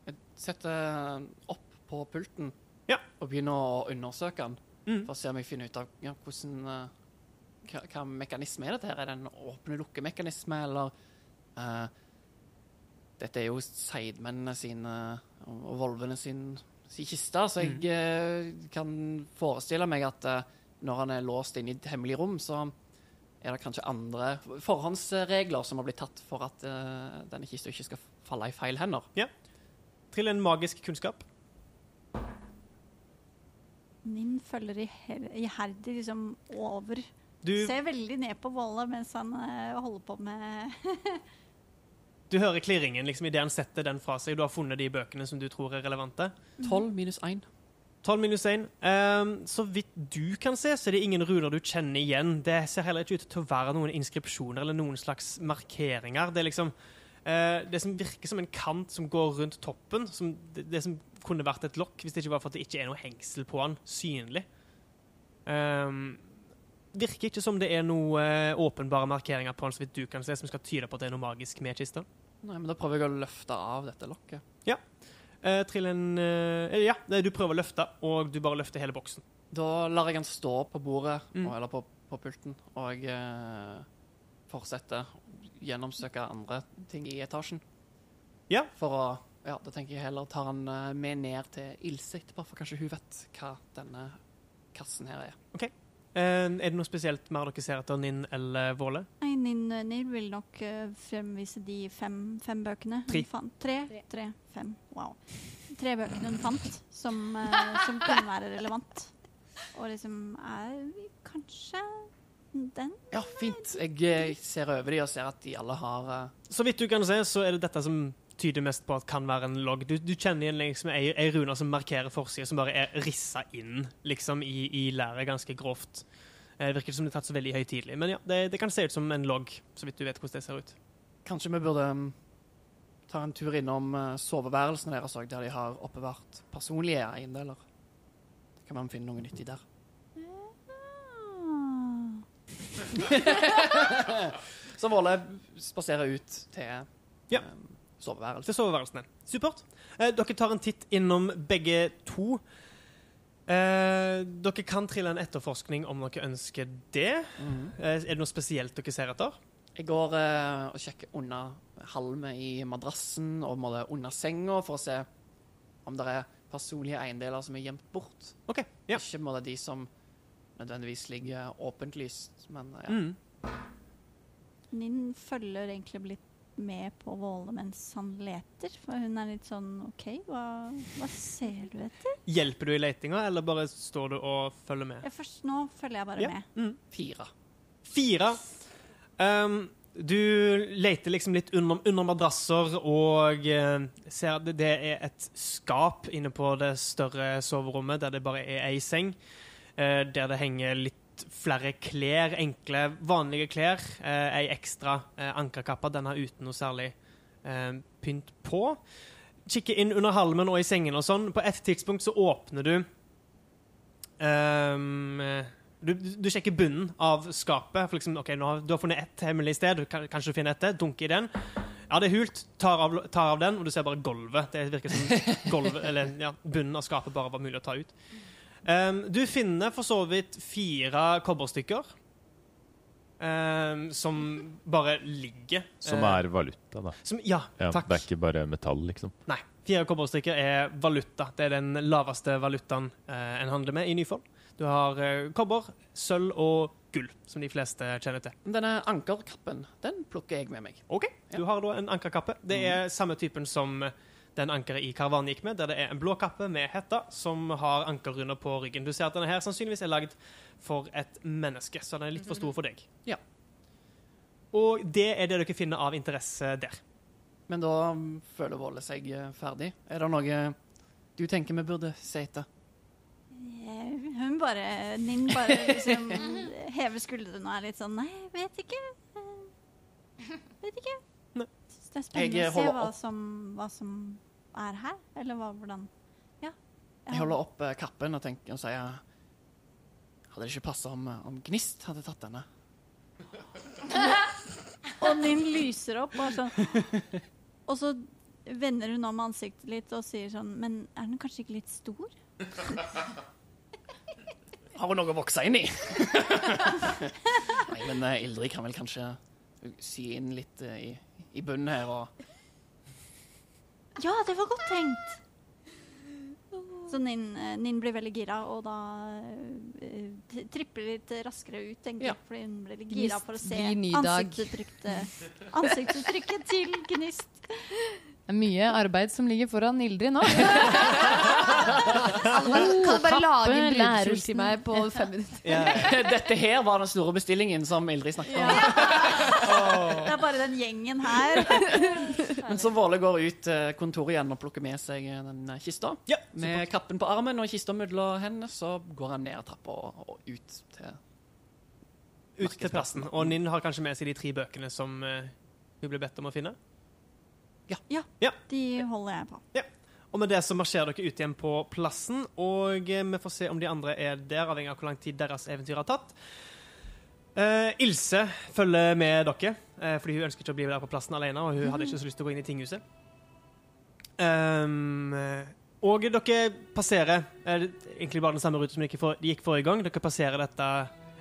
Jeg setter opp på pulten Ja. og begynner å undersøke den. Mm. For å se om jeg finner ut av ja, hvordan eh, hva, hva mekanisme er dette her? Er det en åpne-lukke-mekanisme, eller uh, Dette er jo seidmennene sine og volvene sin, sin kiste, så jeg eh, kan forestille meg at eh, når han er låst inne i et hemmelig rom, så er det kanskje andre forhåndsregler som har blitt tatt for at uh, denne kista ikke skal falle i feil hender. Trill en magisk kunnskap. Nin følger iher- iherdig liksom over. Du, Ser veldig ned på Våle mens han uh, holder på med <laughs> du hører klirringen liksom, idet han setter den fra seg. Du har funnet de bøkene som du tror er relevante. 12 minus 1. 12 minus 1. Um, så vidt du kan se, så er det ingen runer du kjenner igjen. Det ser heller ikke ut til å være noen inskripsjoner eller noen slags markeringer. Det er liksom uh, det som virker som en kant som går rundt toppen. Som det, det som kunne vært et lokk, hvis det ikke var for at det ikke er noe hengsel på den synlig. Um, virker ikke som det er noe uh, åpenbare markeringer på den, så vidt du kan se, som skal tyde på at det er noe magisk med kista. Nei, men da prøver jeg å løfte av dette lokket. Eh, trill en eh, Ja, du prøver å løfte, og du bare løfter hele boksen. Da lar jeg den stå på bordet, Mm. og- eller på, på pulten, og eh, fortsette å gjennomsøke andre ting i etasjen. Ja. For å Ja, da tenker jeg heller tar han eh, med ned til Ilse etterpå, for kanskje hun vet hva denne kassen her er. Eh, er det noe spesielt mer dere ser etter Ninn eller Våle? Nei, Ninn, Ninn vil nok eh, fremvise de fem, fem bøkene hun Tre. fant. Tre, tre, fem. Wow. Tre bøkene hun fant som, eh, som <laughs> kunne være relevant. Og liksom er kanskje den? Ja, fint. Jeg eh, ser over de og ser at de alle har uh... Så vidt du kan se, så er det dette som tyder mest på at kan være en logg. Du, du kjenner igjen liksom ei, ei rune som markerer forsida, som bare er rissa inn liksom i, i læret ganske grovt. Eh, Det virker som det er tatt så veldig høytidelig, men ja, det, det kan se ut som en logg, så vidt du vet hvordan det ser ut. Kanskje vi burde mm, ta en tur innom eh, soveværelsene deres òg, der de har oppbevart personlige eiendeler. Det kan man finne noe nyttig der. <laughs> Så Våle spaserer ut til Ja. Soveværelset. Til soveværelsene. Supert. Eh, dere tar en titt innom begge to. Eh, dere kan trille en etterforskning om dere ønsker det. Mhm. Eh, er det noe spesielt dere ser etter? Jeg går eh, og sjekker under halmet i madrassen og under senga for å se om det er personlige eiendeler som er gjemt bort. OK. Ja. Ikke må det de som nødvendigvis ligger åpent lyst, men ja. Mm. Ninn følger egentlig litt med på Våle mens han leter, for hun er litt sånn OK, hva, hva ser du etter? Hjelper du i letinga, eller bare står du og følger med? Ja, først nå følger jeg bare Ja. med. Mm. Fire. Fire. Um, du leter liksom litt under, under madrasser og uh, ser at det, det er et skap inne på det større soverommet der det bare er ei seng. Uh, der det henger litt flere klær, enkle, vanlige klær. Eh, ei ekstra eh, ankerkappe, denne uten noe særlig eh, pynt på. Kikke inn under halmen og i sengen og sånn. På et tidspunkt så åpner du um, du, du sjekker bunnen av skapet. For liksom, ok, har, Du har funnet ett hemmelig sted. Du kan, kanskje du finner et til. Dunker i den. Ja, det er hult. Tar av, tar av den, og du ser bare gulvet. Det virker som gulvet, eller ja, bunnen av skapet bare var mulig å ta ut. Um, du finner for så vidt fire kobberstykker. um, som bare ligger. Som Eh, er valuta, da. som, ja, Ja, takk. det er ikke bare metall, liksom. Nei. Fire kobberstykker er valuta. Det er den laveste valutaen uh, en handler med i Nyfold. Du har uh, kobber, sølv og gull, som de fleste kjenner til. Denne ankerkappen, den plukker jeg med meg. OK, du har da en ankerkappe. Det er samme typen som eh, den ankeret i karavanen gikk med, der det er en blå kappe med hetta som har ankerrunder på ryggen. Du ser at denne her sannsynligvis er lagd for et menneske, så den er litt for stor for deg. Ja. Og det er det dere finner av interesse der. Men da mm, føler Våle seg eh, ferdig. Er det noe du tenker vi burde se etter? Hun bare Ninn bare liksom <laughs> hever skuldrene og er litt sånn Nei, vet ikke. Eh, Vet ikke. Det er spennende å se hva som, hva som er her. Eller hva, hvordan Ja. Jeg holder opp eh, kappen og tenker og sier Hadde det ikke passa om, eh, om Gnist hadde tatt denne? <laughs> Og Ninn lyser opp og sånn Og så vender hun om ansiktet litt og sier sånn Men er den kanskje ikke litt stor? <laughs> Har hun noe å vokse inn i? <laughs> Nei, men eh, Ildrid kan vel kanskje sy inn litt i, i bunnen her og Ja, det var godt tenkt. Så Ninn, Nin blir veldig gira, og da uh, tripper litt raskere ut, egentlig. Ja. Fordi hun blir litt gira for å se ansiktsuttrykket, ansiktsuttrykket til Gnist. Det er mye arbeid som ligger foran Ildrid nå. Alle <laughs> kan bare lage en brudekjole til meg på fem minutter? <laughs> Dette her var den store bestillingen som Ildrid snakket om. <laughs> Det er bare den gjengen her. Men så Våle går ut kontoret igjen og plukker med seg eh, den eh, kista. Ja, Med kappen på armen og kista mellom hendene, så går han ned trappa og, og ut til Ut til plassen. Og Ninn har kanskje med seg de tre bøkene som eh, hun ble bedt om å finne. De holder jeg på. Og med det så marsjerer dere ut igjen på plassen, og eh, vi får se om de andre er der, avhengig av hvor lang tid deres eventyr har tatt. Uh, Ilse følger med dere, uh, fordi hun ønsker ikke å bli der på plassen alene, og hun hadde ikke så lyst til å gå inn i tinghuset. Um, og dere passerer uh, egentlig bare den samme rute som de gikk, for, de gikk forrige gang. Dere passerer dette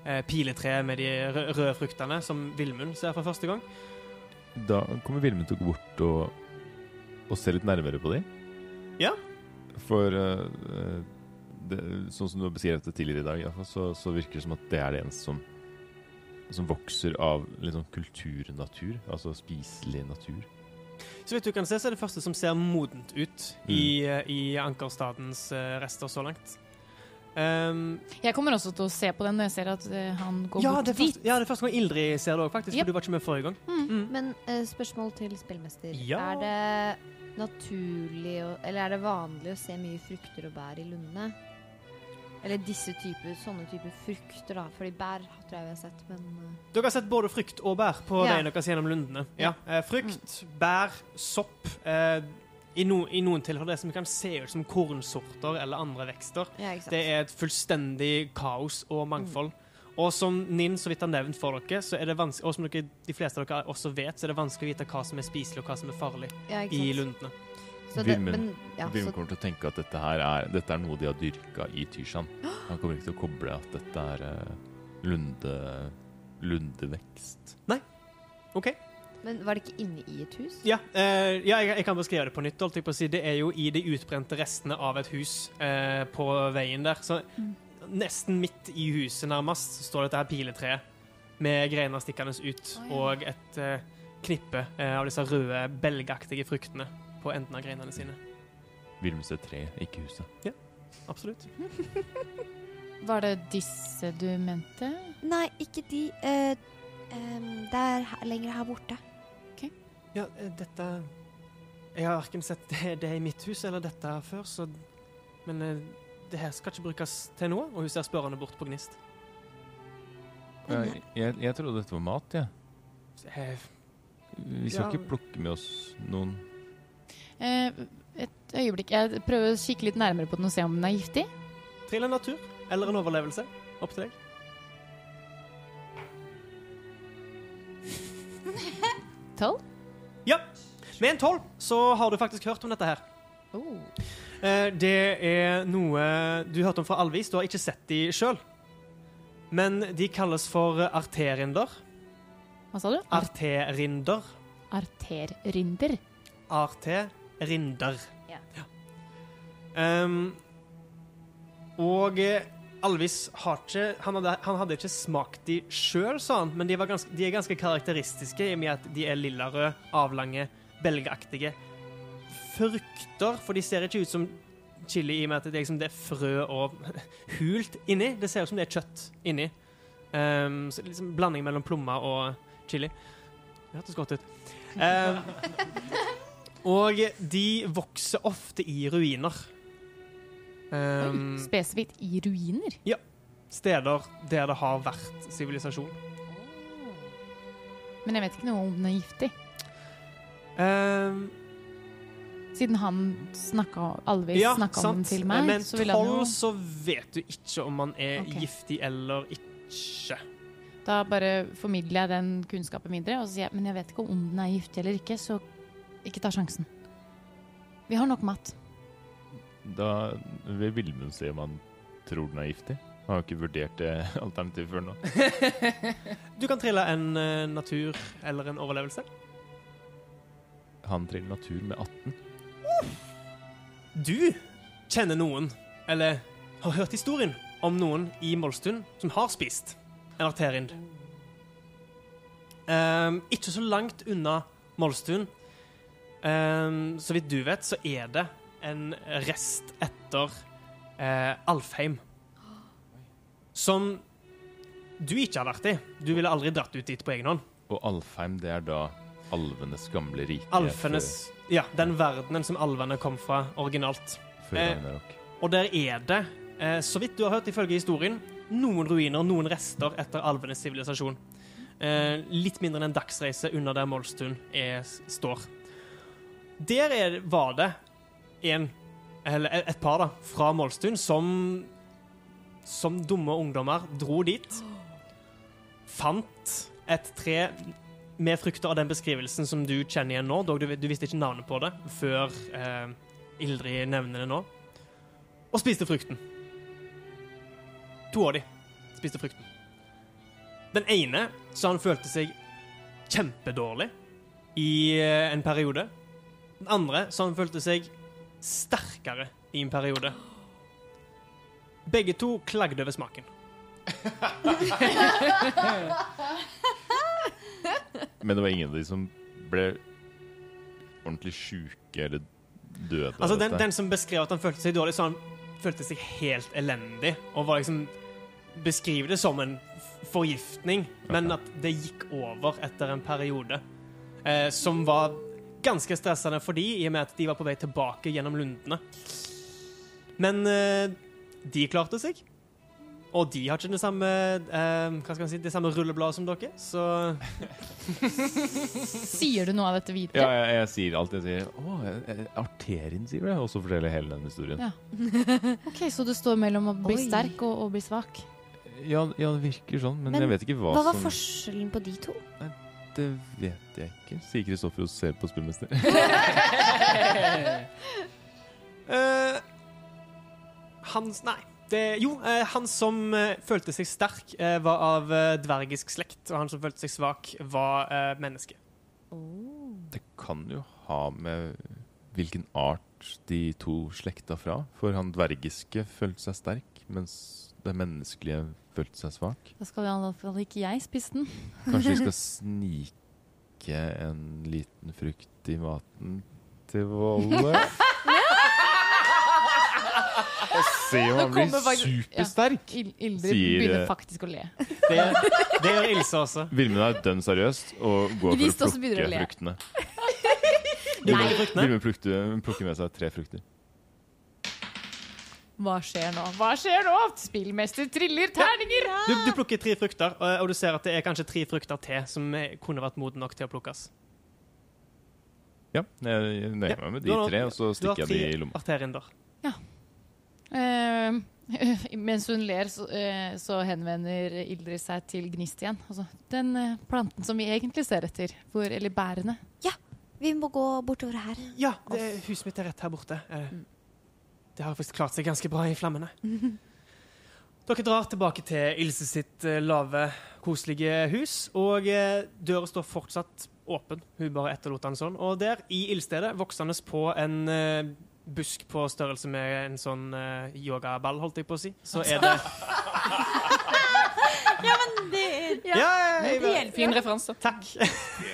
eh, piletreet med de røde fruktene, som Vilmund ser for første gang. Da kommer Vilmund til å gå bort og, og se litt nærmere på dem. Ja. For eh, eh, det, sånn som du har beskrevet det tidligere i dag, i fall, så, så virker det som at det er det eneste som, som vokser av sånn kulturnatur. Altså spiselig natur. Så vidt du kan se, så er det første som ser modent ut i, eh, i Ankerstadens eh, rester så langt. Um, Jeg kommer også til å se på den når jeg ser at han går ja, bort dit. første, ja, det er første gang Ildrid ser det òg, faktisk. Yep. For du var ikke med forrige gang. Mm. Men uh, spørsmål til spillmester. Ja. Er det naturlig å, Eller er det vanlig å se mye frukter og bær i lundene? Eller disse typer, sånne typer frukter, da. Fordi bær tror jeg vi har sett, men eh, Dere har sett både frukt og bær på Ja. deres gjennom lundene. Ja. Eh, frukt, bær, sopp. Eh, i, no, I noen tilfeller det som kan se ut som kornsorter eller andre vekster. ja. Det er et fullstendig kaos og mangfold. Og som Ninn så vidt har nevnt for dere, så er det vanskelig, og som dere, de fleste av dere også vet, så er det vanskelig å vite hva som er spiselig og hva som er farlig ja, i lundene. Så Vilmund- ja, kommer til å tenke at dette her er, dette er noe de har dyrka i Tyrsand. Han kommer ikke til å koble at dette er uh, lunde, lundevekst. OK? men var det ikke inne i et hus? Ja, eh, ja jeg, jeg kan beskrive det på nytt. Holdt jeg på å si. Det er jo i de utbrente restene av et hus eh, på veien der. Så nesten midt i huset nærmest så står dette her piletreet med greiner stikkende ut, oh, ja. og et eh, knippe eh, av disse røde, belgaktige fruktene på enden av greinene sine. Vilmund ser tre, ikke huset. Ja, Absolutt. <laughs> Var det disse du mente? Nei, ikke de. Uh, um, det er lenger her borte. Ok. Ja, uh, dette Jeg har verken sett det, det i mitt hus eller dette før, så Men eh, det her skal ikke brukes til noe, og hun ser spørrende bort på Gnist. Ja, jeg, jeg trodde dette var mat, jeg. Ja. Vi skal Ja. ikke plukke med oss noen Eh, et øyeblikk. Jeg prøver å kikke litt nærmere på den og se om den er giftig. Trill en natur eller en overlevelse. Opp til deg. Tolv? Ja. Med en tolv så har du faktisk hørt om dette her. Oh. Eh, det er noe du hørte om fra Alvis. Du har ikke sett de sjøl. Men de kalles for arterinder. Hva sa du? Arterinder. Arterinder? Arterinder. Ja. Um, og Alvis har ikke han hadde, han hadde ikke smakt de sjøl, sa han, men de, var ganske, de er ganske karakteristiske i og med at de er lillarøde, avlange, belgaktige frukter. For de ser ikke ut som chili i og med at det er, liksom, det er frø og <laughs> hult inni. Det ser ut som det er kjøtt inni. Um, så liksom Blanding mellom plommer og chili. Det hørtes godt ut. Um, <laughs> og de vokser ofte i ruiner. Um, spesifikt i ruiner. Ja. steder der det har vært sivilisasjon. Men jeg vet ikke noe om den er giftig. Um, Siden han snakka Alvis ja, snakka om den til meg, Men så han tolv jo så vet du ikke om han er okay. giftig eller ikke. Da bare formidler jeg den kunnskapen videre, og så sier jeg men jeg vet ikke om den er giftig eller ikke, så ikke ta sjansen. Vi har nok mat. Da vil Vilmund se om han tror den er giftig. Han har jo ikke vurdert det <laughs> alternativet før nå. <laughs> Du kan trille en uh, natur eller en overlevelse. Han triller natur med 18. Du kjenner noen, eller har hørt historien om noen i Molstun som har spist en arterind. Um, ikke så langt unna Molstun, um, så vidt du vet, så er det en rest etter uh, Alfheim. Som du ikke har vært i. Du ville aldri dratt ut dit på egen hånd. Og Alfheim, det er da alvenes gamle rike. Alfenes Ja, den verdenen som alvene kom fra originalt. Eh, Og der er det, eh, så vidt du har hørt ifølge historien, noen ruiner, noen rester etter alvenes sivilisasjon. Eh, litt mindre enn en dagsreise under der Molstun er, står. Der er, var det en, eller et par da, fra Molstun som, som dumme ungdommer dro dit, fant et tre med frukter av den beskrivelsen som du kjenner igjen nå, dog du, du visste ikke navnet på det før eh, Ildrid nevner det nå og spiste frukten. To av de spiste frukten. Den ene sa han følte seg kjempedårlig i eh, en periode. Den andre sa han følte seg sterkere i en periode. Begge to klagde over smaken. <laughs> <laughs> <laughs> Men det var ingen av de som ble ordentlig sjuke eller døde. Altså, den, den som beskrev at han følte seg dårlig, så han følte seg helt elendig, og var liksom Beskriver det som en forgiftning, men at det gikk over etter en periode. Eh, som var ganske stressende for de, i og med at de var på vei tilbake gjennom lundene. Men eh, de klarte seg. Og de har ikke det samme eh, Hva si, det samme rullebladet som dere, så <laughs> Sier du noe av dette Ja, videre? jeg, jeg sier alt jeg sier, Å, jeg- jeg- arterien sier det. Og så forteller jeg hele den historien. Ja. <laughs> Ok, Så du står mellom å bli Oi. sterk og å bli svak? Ja, ja, det virker sånn, men, Men jeg vet ikke hva, Hva var forskjellen på de to? Det vet jeg ikke, sier Kristoffer og ser på spillmester. uh, <laughs> Hans Nei. Det, jo, eh, han som eh, følte seg sterk, eh, var av eh, dvergisk slekt. Og han som følte seg svak, var eh, menneske. Det kan jo ha med hvilken art de to slekta fra. For han dvergiske følte seg sterk, mens det menneskelige følte seg svak. Da skal i alle fall ikke jeg spise den. <laughs> Kanskje vi skal <laughs> snike en liten frukt i maten til Volle? <laughs> Og se om han blir supersterk! Ja. Ildrid Sier, begynner eh, faktisk å le. Det, det gjør Ilse også. Vilmund er dønn seriøst og går Gnist for å plukke å fruktene. Vilmund plukker plukker med seg tre frukter. Hva skjer nå? Hva skjer nå? Spillmester triller terninger! Du, du plukker tre frukter, og, og du ser at det er kanskje tre frukter til som kunne vært moden nok til å plukkes. Ja, jeg nøyer meg med de tre, og så stikker jeg de i lomma. arterinder. Eh, <laughs> mens hun ler, så, eh, så henvender Ildrid seg til Gnist igjen. Altså, den eh, planten som vi egentlig ser etter. Hvor, eller bærene. Ja, Vi må gå bortover her. Ja, det, huset mitt er rett her borte. Eh, Det har faktisk klart seg ganske bra i flammene. <laughs> Dere drar tilbake til Ilse sitt lave, koselige hus, og eh, døra står fortsatt åpen. Hun bare etterlot den sånn. Og der, i ildstedet, voksende på en eh, busk på størrelse med en sånn uh, yogaball, holdt jeg på å si, så er det <laughs> Det er Ja, ja, ja, ja. Fin referanse. Takk.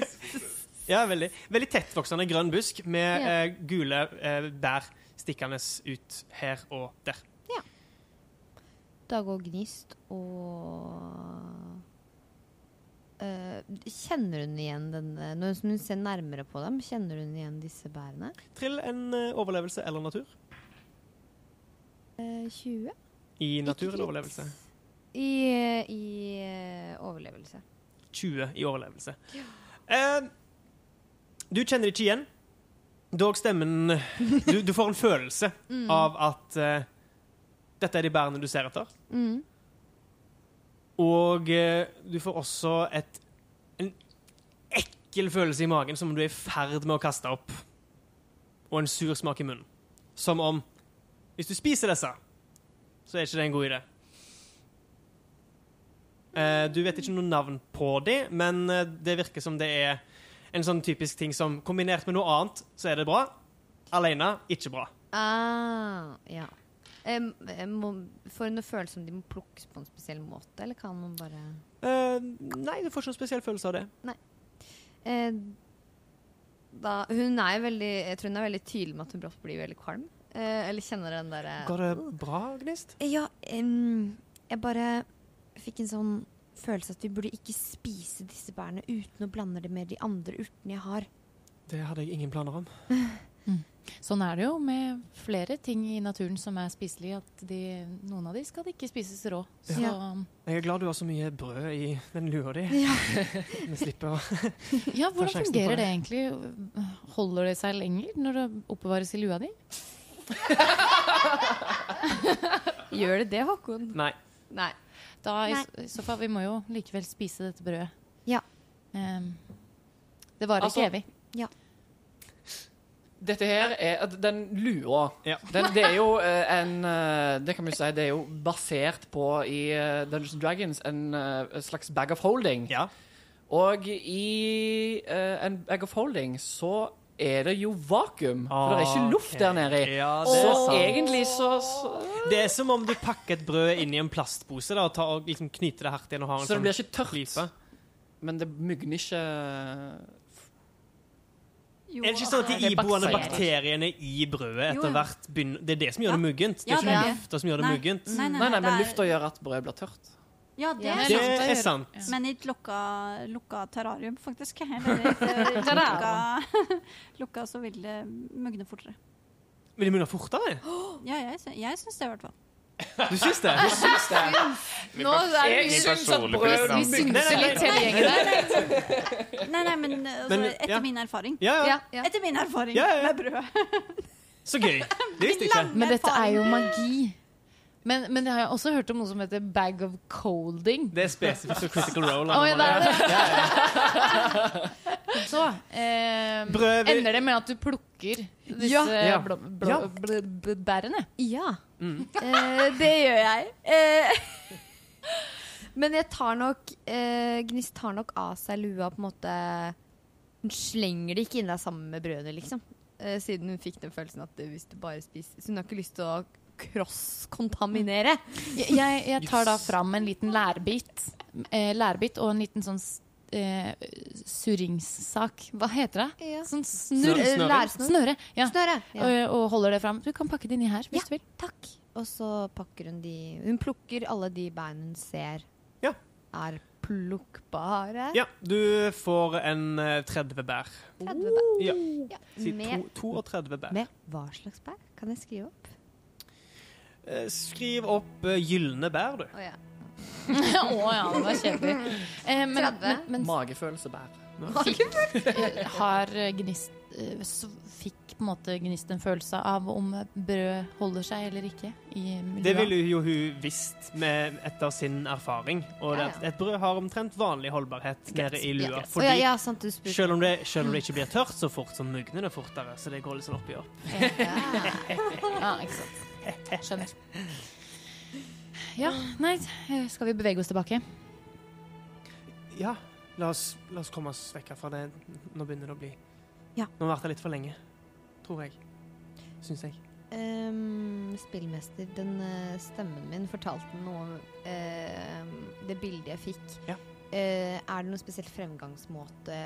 <laughs> ja, veldig. Veldig tettvoksende grønn busk med Ja. eh, gule uh, bær stikkende ut her og der. Da går Gnist og eh, Kjenner hun igjen denne Når hun ser nærmere på dem, kjenner hun igjen disse bærene? Trill en uh, overlevelse eller natur. Uh, 20? I natur eller overlevelse? I, i eh, overlevelse. 20 i overlevelse. Eh, du kjenner det ikke igjen. Dog stemmen Du, du får en følelse <laughs> av at eh, dette er de bærene du ser etter. Mm. Og eh, du får også et, en ekkel følelse i magen som om du er i ferd med å kaste opp. Og en sur smak i munnen. Som om Hvis du spiser disse, så er ikke det en god idé. Eh, du vet ikke noe navn på dem, men eh, det virker som det er en sånn typisk ting som kombinert med noe annet, så er det bra. Alene ikke bra. Ah, ja. Må, får hun en følelse om de må plukkes på en spesiell måte, eller kan man bare uh, nei, du får ikke noen spesiell følelse av det. eh, da, Hun er veldig Jeg tror hun er veldig tydelig med at hun brått blir veldig kvalm. Eh, eller kjenner den derre Går det bra, Gnist? Ja, um, jeg bare fikk en sånn følelse at vi burde ikke spise disse bærene uten å blande det med de andre urtene jeg har. Det hadde jeg ingen planer om. <laughs> Sånn er det jo med flere ting i naturen som er spiselige. At de, noen av de skal ikke spises rå. Så Ja. Jeg er glad du har så mye brød i den lua di. Ja. <laughs> Vi slipper å ja, hvordan fungerer det. det egentlig? Holder det seg lenger når det oppbevares i lua di? <laughs> Gjør det det, Håkon? Nei. Nei. Da i, Nei. så fall, vi må jo likevel spise dette brødet. Ja. Um, det varer Altså- ikke evig. Dette her er Den lua Ja. den, Det er jo eh, en eh, Det kan vi si Det er jo basert på i eh, Dungeons and Dragons en en slags bag of holding. Ja. Og i en bag of holding så er det jo vakuum. For det er ikke luft der nede. Ja, Så egentlig så, så Det er som om du pakker et brød inn i en plastpose da, og, tar, og liksom knyter det hardt igjen og har en Så det sånn blir ikke tørt. klype. Men det mugner ikke Jo, Er det ikke sånn at de iboende bakteriene i brødet etter hvert begynner Det er det som gjør det muggent. Det er ikke ja. lufta som gjør det muggent. Nei, nei, Nei, nei, men lufta gjør at brødet blir tørt. Ja, det er Det sant. er sant. Men i et lukka, lukka terrarium, faktisk. <laughs> Eller i et lukka, <laughs> lukka, så vil det mugne fortere. Vil det mugne fortere? Ja, jeg, jeg syns det, i hvert fall. Du syns det? Nå er det mye personlige Vi synser litt hele gjengen der. Nei, nei, men, altså, Men, etter min erfaring. Ja, ja. Etter min erfaring Ja, ja. med brød. Så gøy. <laughs> Det visste jeg ikke. Men dette er jo magi. Men, men jeg har også hørt om noe som heter bag of colding. Det er spesifikt for critical role. Oh, ja, det er det. Ja, ja. <laughs> Så eh, ender det med at du plukker disse Ja. Ja. blå, blå, blå, bærene. Ja, Eh, det gjør jeg. Eh, <laughs> men jeg tar nok eh, Gnist tar nok av seg lua på en måte Hun slenger det ikke inn der sammen med brødet, liksom. Eh, siden hun fikk den følelsen at hvis du bare spiser Så hun har ikke lyst til å cross-kontaminere. Jeg, jeg, jeg tar da fram en liten lærbit, eh, lærbit og en liten sånn eh, surringssak. Hva heter det? Ja. Sånn snurr. Snøring. Eh, Snøre. Ja. Snøre. Ja. Og, og holder det fram. Du kan pakke det inni her hvis Ja. du vil. Takk. Og så pakker hun de Hun plukker alle de beina hun ser Ja. er plukkbare. ja, du får en eh, 30 bær. 30 bær. Ja. Ja. Si Med, to, 32 bær. med hva slags bær? Kan jeg skrive opp? Eh, Skriv opp gylne bær, du. Oh, ja. <laughs> Å ja, det var kjedelig. Eh, men, 30. men, men Magefølelsebær. Fikk <laughs> har eh, Gnist eh, Fikk på en måte Gnist en følelse av om brød holder seg eller ikke i? Det ville jo hun visst med, etter sin erfaring. Og ja, Ja, at et brød har omtrent vanlig holdbarhet nede i lua. Fordi ja, ja, sant, du selv, om det, selv om det ikke blir tørt så fort, så mugner det fortere. Så det går litt sånn opp i opp. Ja, <laughs> ikke sant. Skjønner. Ja, nei, eh, skal vi bevege oss tilbake? Ja, la oss, la oss komme oss vekk herfra. Det, nå begynner det å bli Ja. Nå har vi vært her litt for lenge. Tror jeg. Syns jeg. Um, spillmester, den eh, stemmen min fortalte noe om uh, det bildet jeg fikk. Ja. Uh, er det noen spesiell fremgangsmåte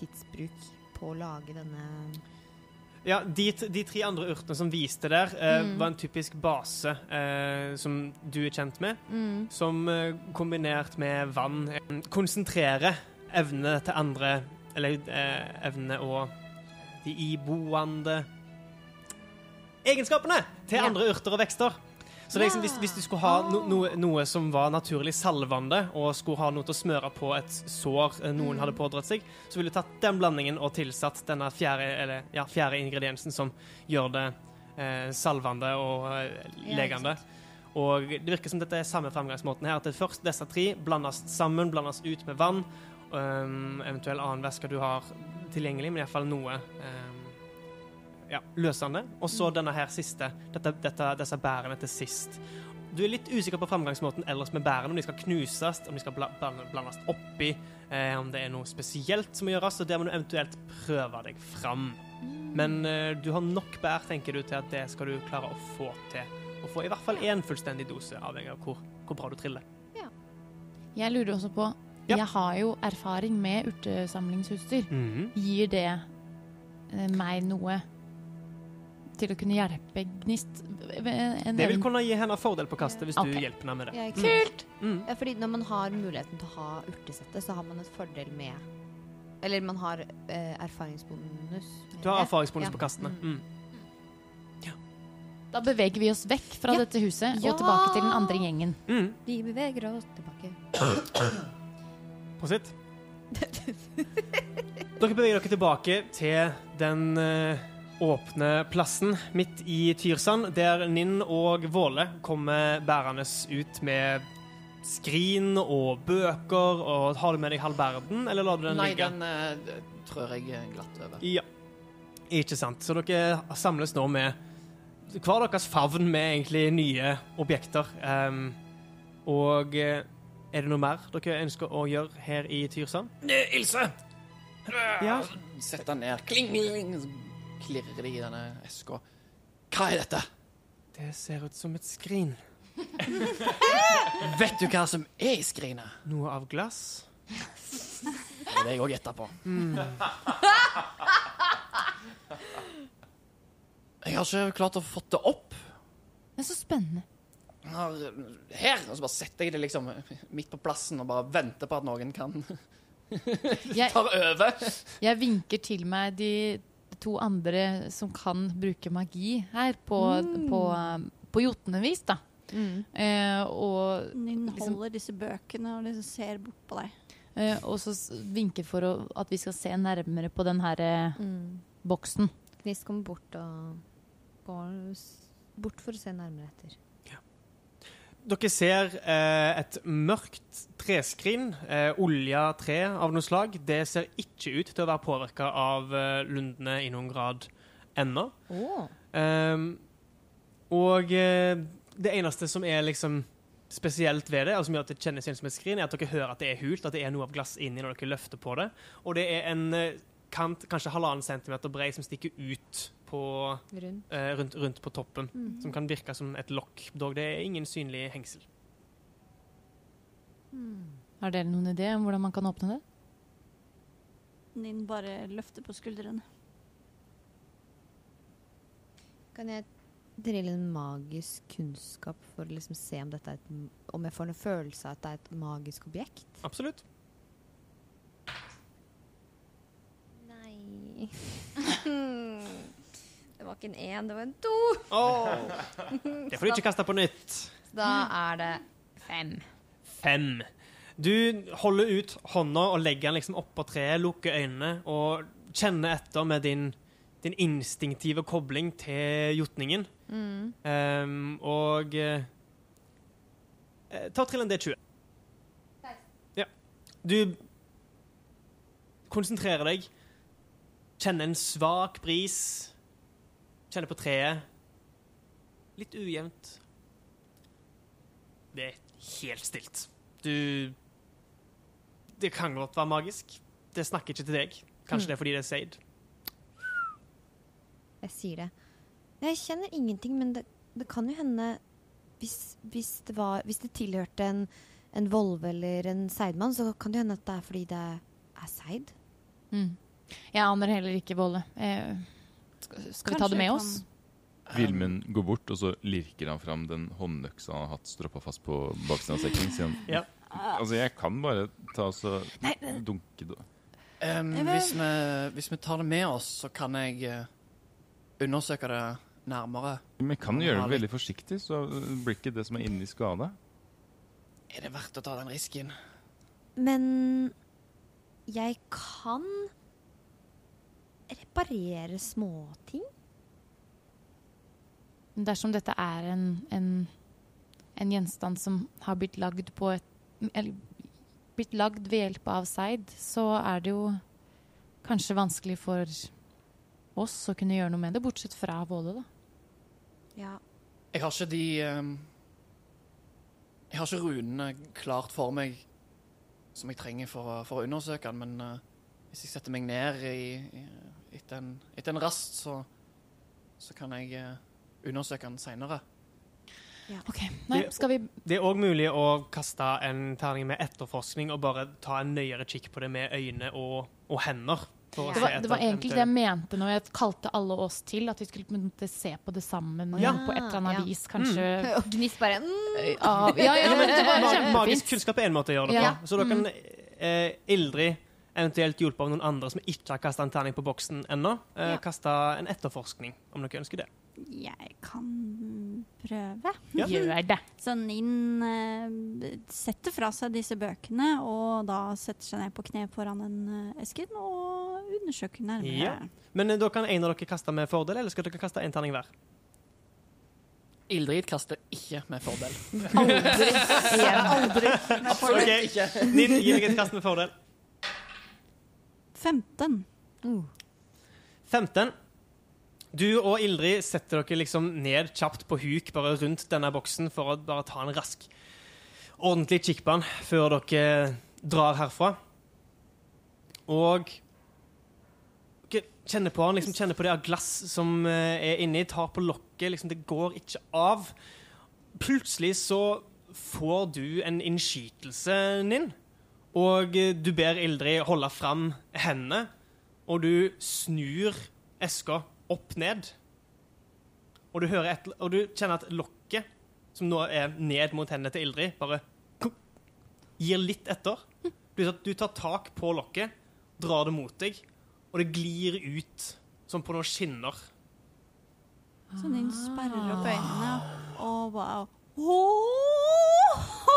tidsbruk på å lage denne Ja, de, de tre andre urtene som viste der, eh, Mm. var en typisk base eh, som du er kjent med. mm. Som eh, kombinert med vann konsentrerer evnene til andre Eller eh, evnene og de iboende egenskapene til andre urter og vekster. Så det liksom, hvis, hvis du skulle ha no, noe, noe som var naturlig salvende, og skulle ha noe til å smøre på et sår eh, noen Mm. hadde pådratt seg, så ville du tatt den blandingen og tilsatt denne fjerde, eller, ja, fjerde ingrediensen som gjør det eh, salvende og eh, legende. Og det virker som dette er samme fremgangsmåten her. At først disse tre blandes sammen, blandes ut med vann. Um, eventuell annen væske du har tilgjengelig, men iallfall noe um, ja, løsende. Og så denne her siste. Dette, dette, disse bærene til sist. Du er litt usikker på framgangsmåten ellers med bærene. Om de skal knuses, om de skal bla, bland- blandes oppi, eh, om det er noe spesielt som må gjøres. og der må du eventuelt prøve deg fram. Men eh, du har nok bær, tenker du, til at det skal du klare å få til. Å få i hvert fall én fullstendig dose, avhengig av hvor, hvor bra du triller. Jeg lurer også på Ja. Jeg har jo erfaring med urtesamlingsutstyr. Gir det eh, meg noe til å kunne hjelpe Gnist? En, Det vil kunne gi henne fordel på kastet hvis okay. du hjelper henne med det. Ja. Kult! Mm. Ja, fordi når man har muligheten til å ha urtesettet, så har man et fordel med Eller man har eh, erfaringsbonus. Du har erfaringsbonus Ja. på kastene. Mm. Da beveger vi oss vekk fra Ja. dette huset Ja. og tilbake til den andre gjengen. Mm. Vi beveger oss tilbake. Prosit. Dere beveger dere tilbake til den eh, åpne plassen midt i Tyrsand, der Ninn og Våle kommer bærende ut med skrin og bøker. Og Har du med deg halv verden, eller lar du den Nei, ligge? den uh, trør jeg glatt over. Ja. Ikke sant. Så dere samles nå med hver deres favn med egentlig nye objekter. Um, og eh, er det noe mer dere ønsker å gjøre her i Tyrsand? Eh, Ilse! Ja. Sett deg ned. Kling, kling, klirrer det i denne eska. Hva er dette? Det ser ut som et skrin. Vet du hva som er i skrinet? Noe av glass. Det er det jeg òg gjetta på. Jeg har ikke klart å få det opp. Det er så spennende. Her, og så bare setter jeg det liksom midt på plassen og bare venter på at noen kan Jeg, <laughs> ta over. jeg vinker til meg de to andre som kan bruke magi her, på, på, på jotnevis, da. Mm. Eh, og, Liksom- holder disse bøkene og liksom ser bort på deg. eh, og så vinker for å, at vi skal se nærmere på den her eh, Mm. boksen. Gnist kommer bort og går bort for å se nærmere etter. Dere ser eh, et mørkt treskrin, eh, olja tre av noe slag. Det ser ikke ut til å være påvirka av eh, lundene i noen grad ennå. Og eh, det eneste som er liksom spesielt ved det, og som gjør at det kjennes inn som et skrin, er at dere hører at det er hult, at det er noe av glass inni når dere løfter på det. Og det er en eh, kant kanskje halvannen centimeter brei som stikker ut på, Rundt. eh, rundt, rundt på toppen. Mhm. Som kan virke som et lokk, dog det er ingen synlig hengsel. Har dere noen idé om hvordan man kan åpne det? Ninn bare løfter på skuldrene. Kan jeg drille en magisk kunnskap for å liksom se om dette er et Om jeg får en følelse av at det er et magisk objekt? Absolutt. Nei Det var ikke en én, det var en to. Det får du ikke kaste på nytt. Da er det fem. Fem. Du holder ut hånda og legger den liksom oppå treet, lukker øynene og kjenner etter med din, din instinktive kobling til jotningen. Mm. Um, og eh, Ta trillen trill en D20. Ja. Du konsentrerer deg, kjenner en svak bris, kjenner på treet. Litt ujevnt. Det er helt stilt. Du Det kan godt være magisk. Det snakker ikke til deg. Kanskje Mm. det er fordi det er Seid. Jeg sier det. Jeg kjenner ingenting, men det, det kan jo hende hvis, hvis, det var, hvis det tilhørte en, en Volve eller en Seidmann, så kan det hende at det er fordi det er Seid. Mm. Jeg aner heller ikke Volle. Eh, skal, skal vi ta det med oss? Vilmund går bort, og så lirker han fram den håndøksa han har hatt stroppa fast på baksiden av sekken. Sier han <laughs> Ja. Altså, jeg kan bare ta og så dunke det um, hvis, vi, hvis vi tar det med oss, så kan jeg eh, undersøke det nærmere. Men jeg kan gjøre det veldig forsiktig, så blir ikke det som er inni, skada. Er det verdt å ta den risken? Men jeg kan reparere småting. Dersom dette er en, en, en gjenstand som har blitt lagd på et Eller blitt lagd ved hjelp av Seid, så er det jo kanskje vanskelig for oss å kunne gjøre noe med det, bortsett fra Våle, da. Ja. Jeg har ikke de Jeg har ikke runene klart for meg som jeg trenger for, for å undersøke den, men eh, hvis jeg setter meg ned i, i, etter, en, etter en rast, så, så kan jeg eh, undersøke den seinere. Ok, Nei, skal vi Det er òg mulig å kaste en terning med etterforskning og bare ta en nøyere kikk på det med øyne og, og hender. for å det se var, etter det var egentlig det jeg mente når jeg kalte alle oss til. At vi skulle se på det sammen Ja. på et eller annet Ja. vis. Kanskje <laughs> Og Gnist bare mm. Ja, ja, det var Magisk kunnskap er en måte å gjøre det Ja. på. Så da kan eh, Ildrid eventuelt hjulpet av noen andre som ikke har kasta en terning på boksen ennå, eh, Ja. kaste en etterforskning, om dere ønsker det. Jeg kan prøve. Ja. <laughs> Gjør det. Så Ninn uh, setter fra seg disse bøkene, og da setter seg ned på kne foran en uh, esken og undersøker nærmere. Ja. Men uh, da kan en av dere kaste med fordel, eller skal dere kaste en terning hver? Ildrid kaster ikke med fordel. <laughs> Aldri. <laughs> OK, Ninn, gi deg et kast med fordel. 15. 15. Du og Ildrid setter dere liksom ned kjapt på huk bare rundt denne boksen for å bare ta en rask, ordentlig kikk på den før dere drar herfra. Og dere kjenner på den, liksom kjenner på det av glass som eh, er inni, tar på lokket, liksom det går ikke av. Plutselig så får du en innskytelse, Ninn, og du ber Ildrid holde fram hendene, og du snur eska opp ned. Og du, hører et, og du kjenner at lokket, som nå er ned mot hendene til Ildrid, bare gir litt etter. Du, du tar tak på lokket, drar det mot deg, og det glir ut som på noen skinner. Sånn den sperrer opp øynene. Å, wow.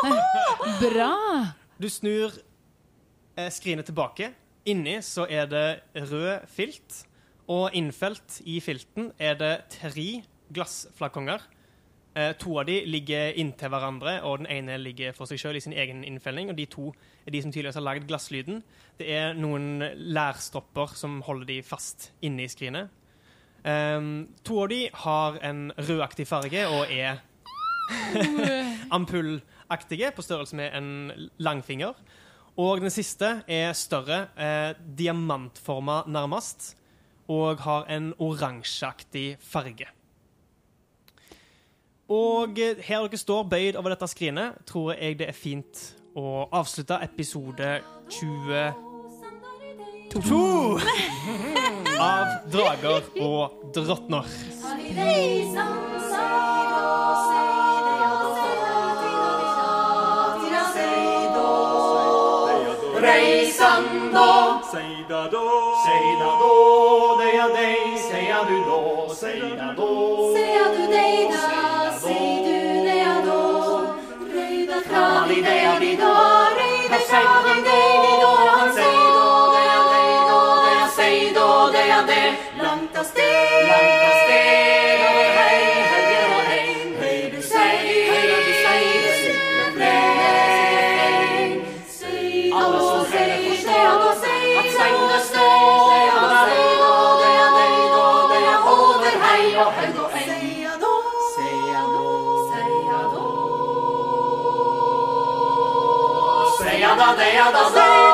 <laughs> Bra! Du snur skrinet tilbake. Inni så er det rød filt, og innfelt i filten er det tre glassflakonger. Eh, to av de ligger inntil hverandre, og den ene ligger for seg sjøl i sin egen innfelling. Og de to er de som tydeligvis har lagd glasslyden. Det er noen lærstropper som holder de fast inne i skrinet. Um, to av de har en rødaktig farge og er <laughs> ampullaktige, på størrelse med en langfinger. Og den siste er større, eh, diamantforma nærmest, og har en oransjeaktig farge. Og her dere står bøyd over dette skrinet, tror jeg det er fint å avslutte episode 22 <laughs> av Drager og drottner. då, säga då, säga då, deja dej, säga du då, säga då, säga du dej da, säg du deja då, röjda krali deja di da, röjda krali deja aldeia das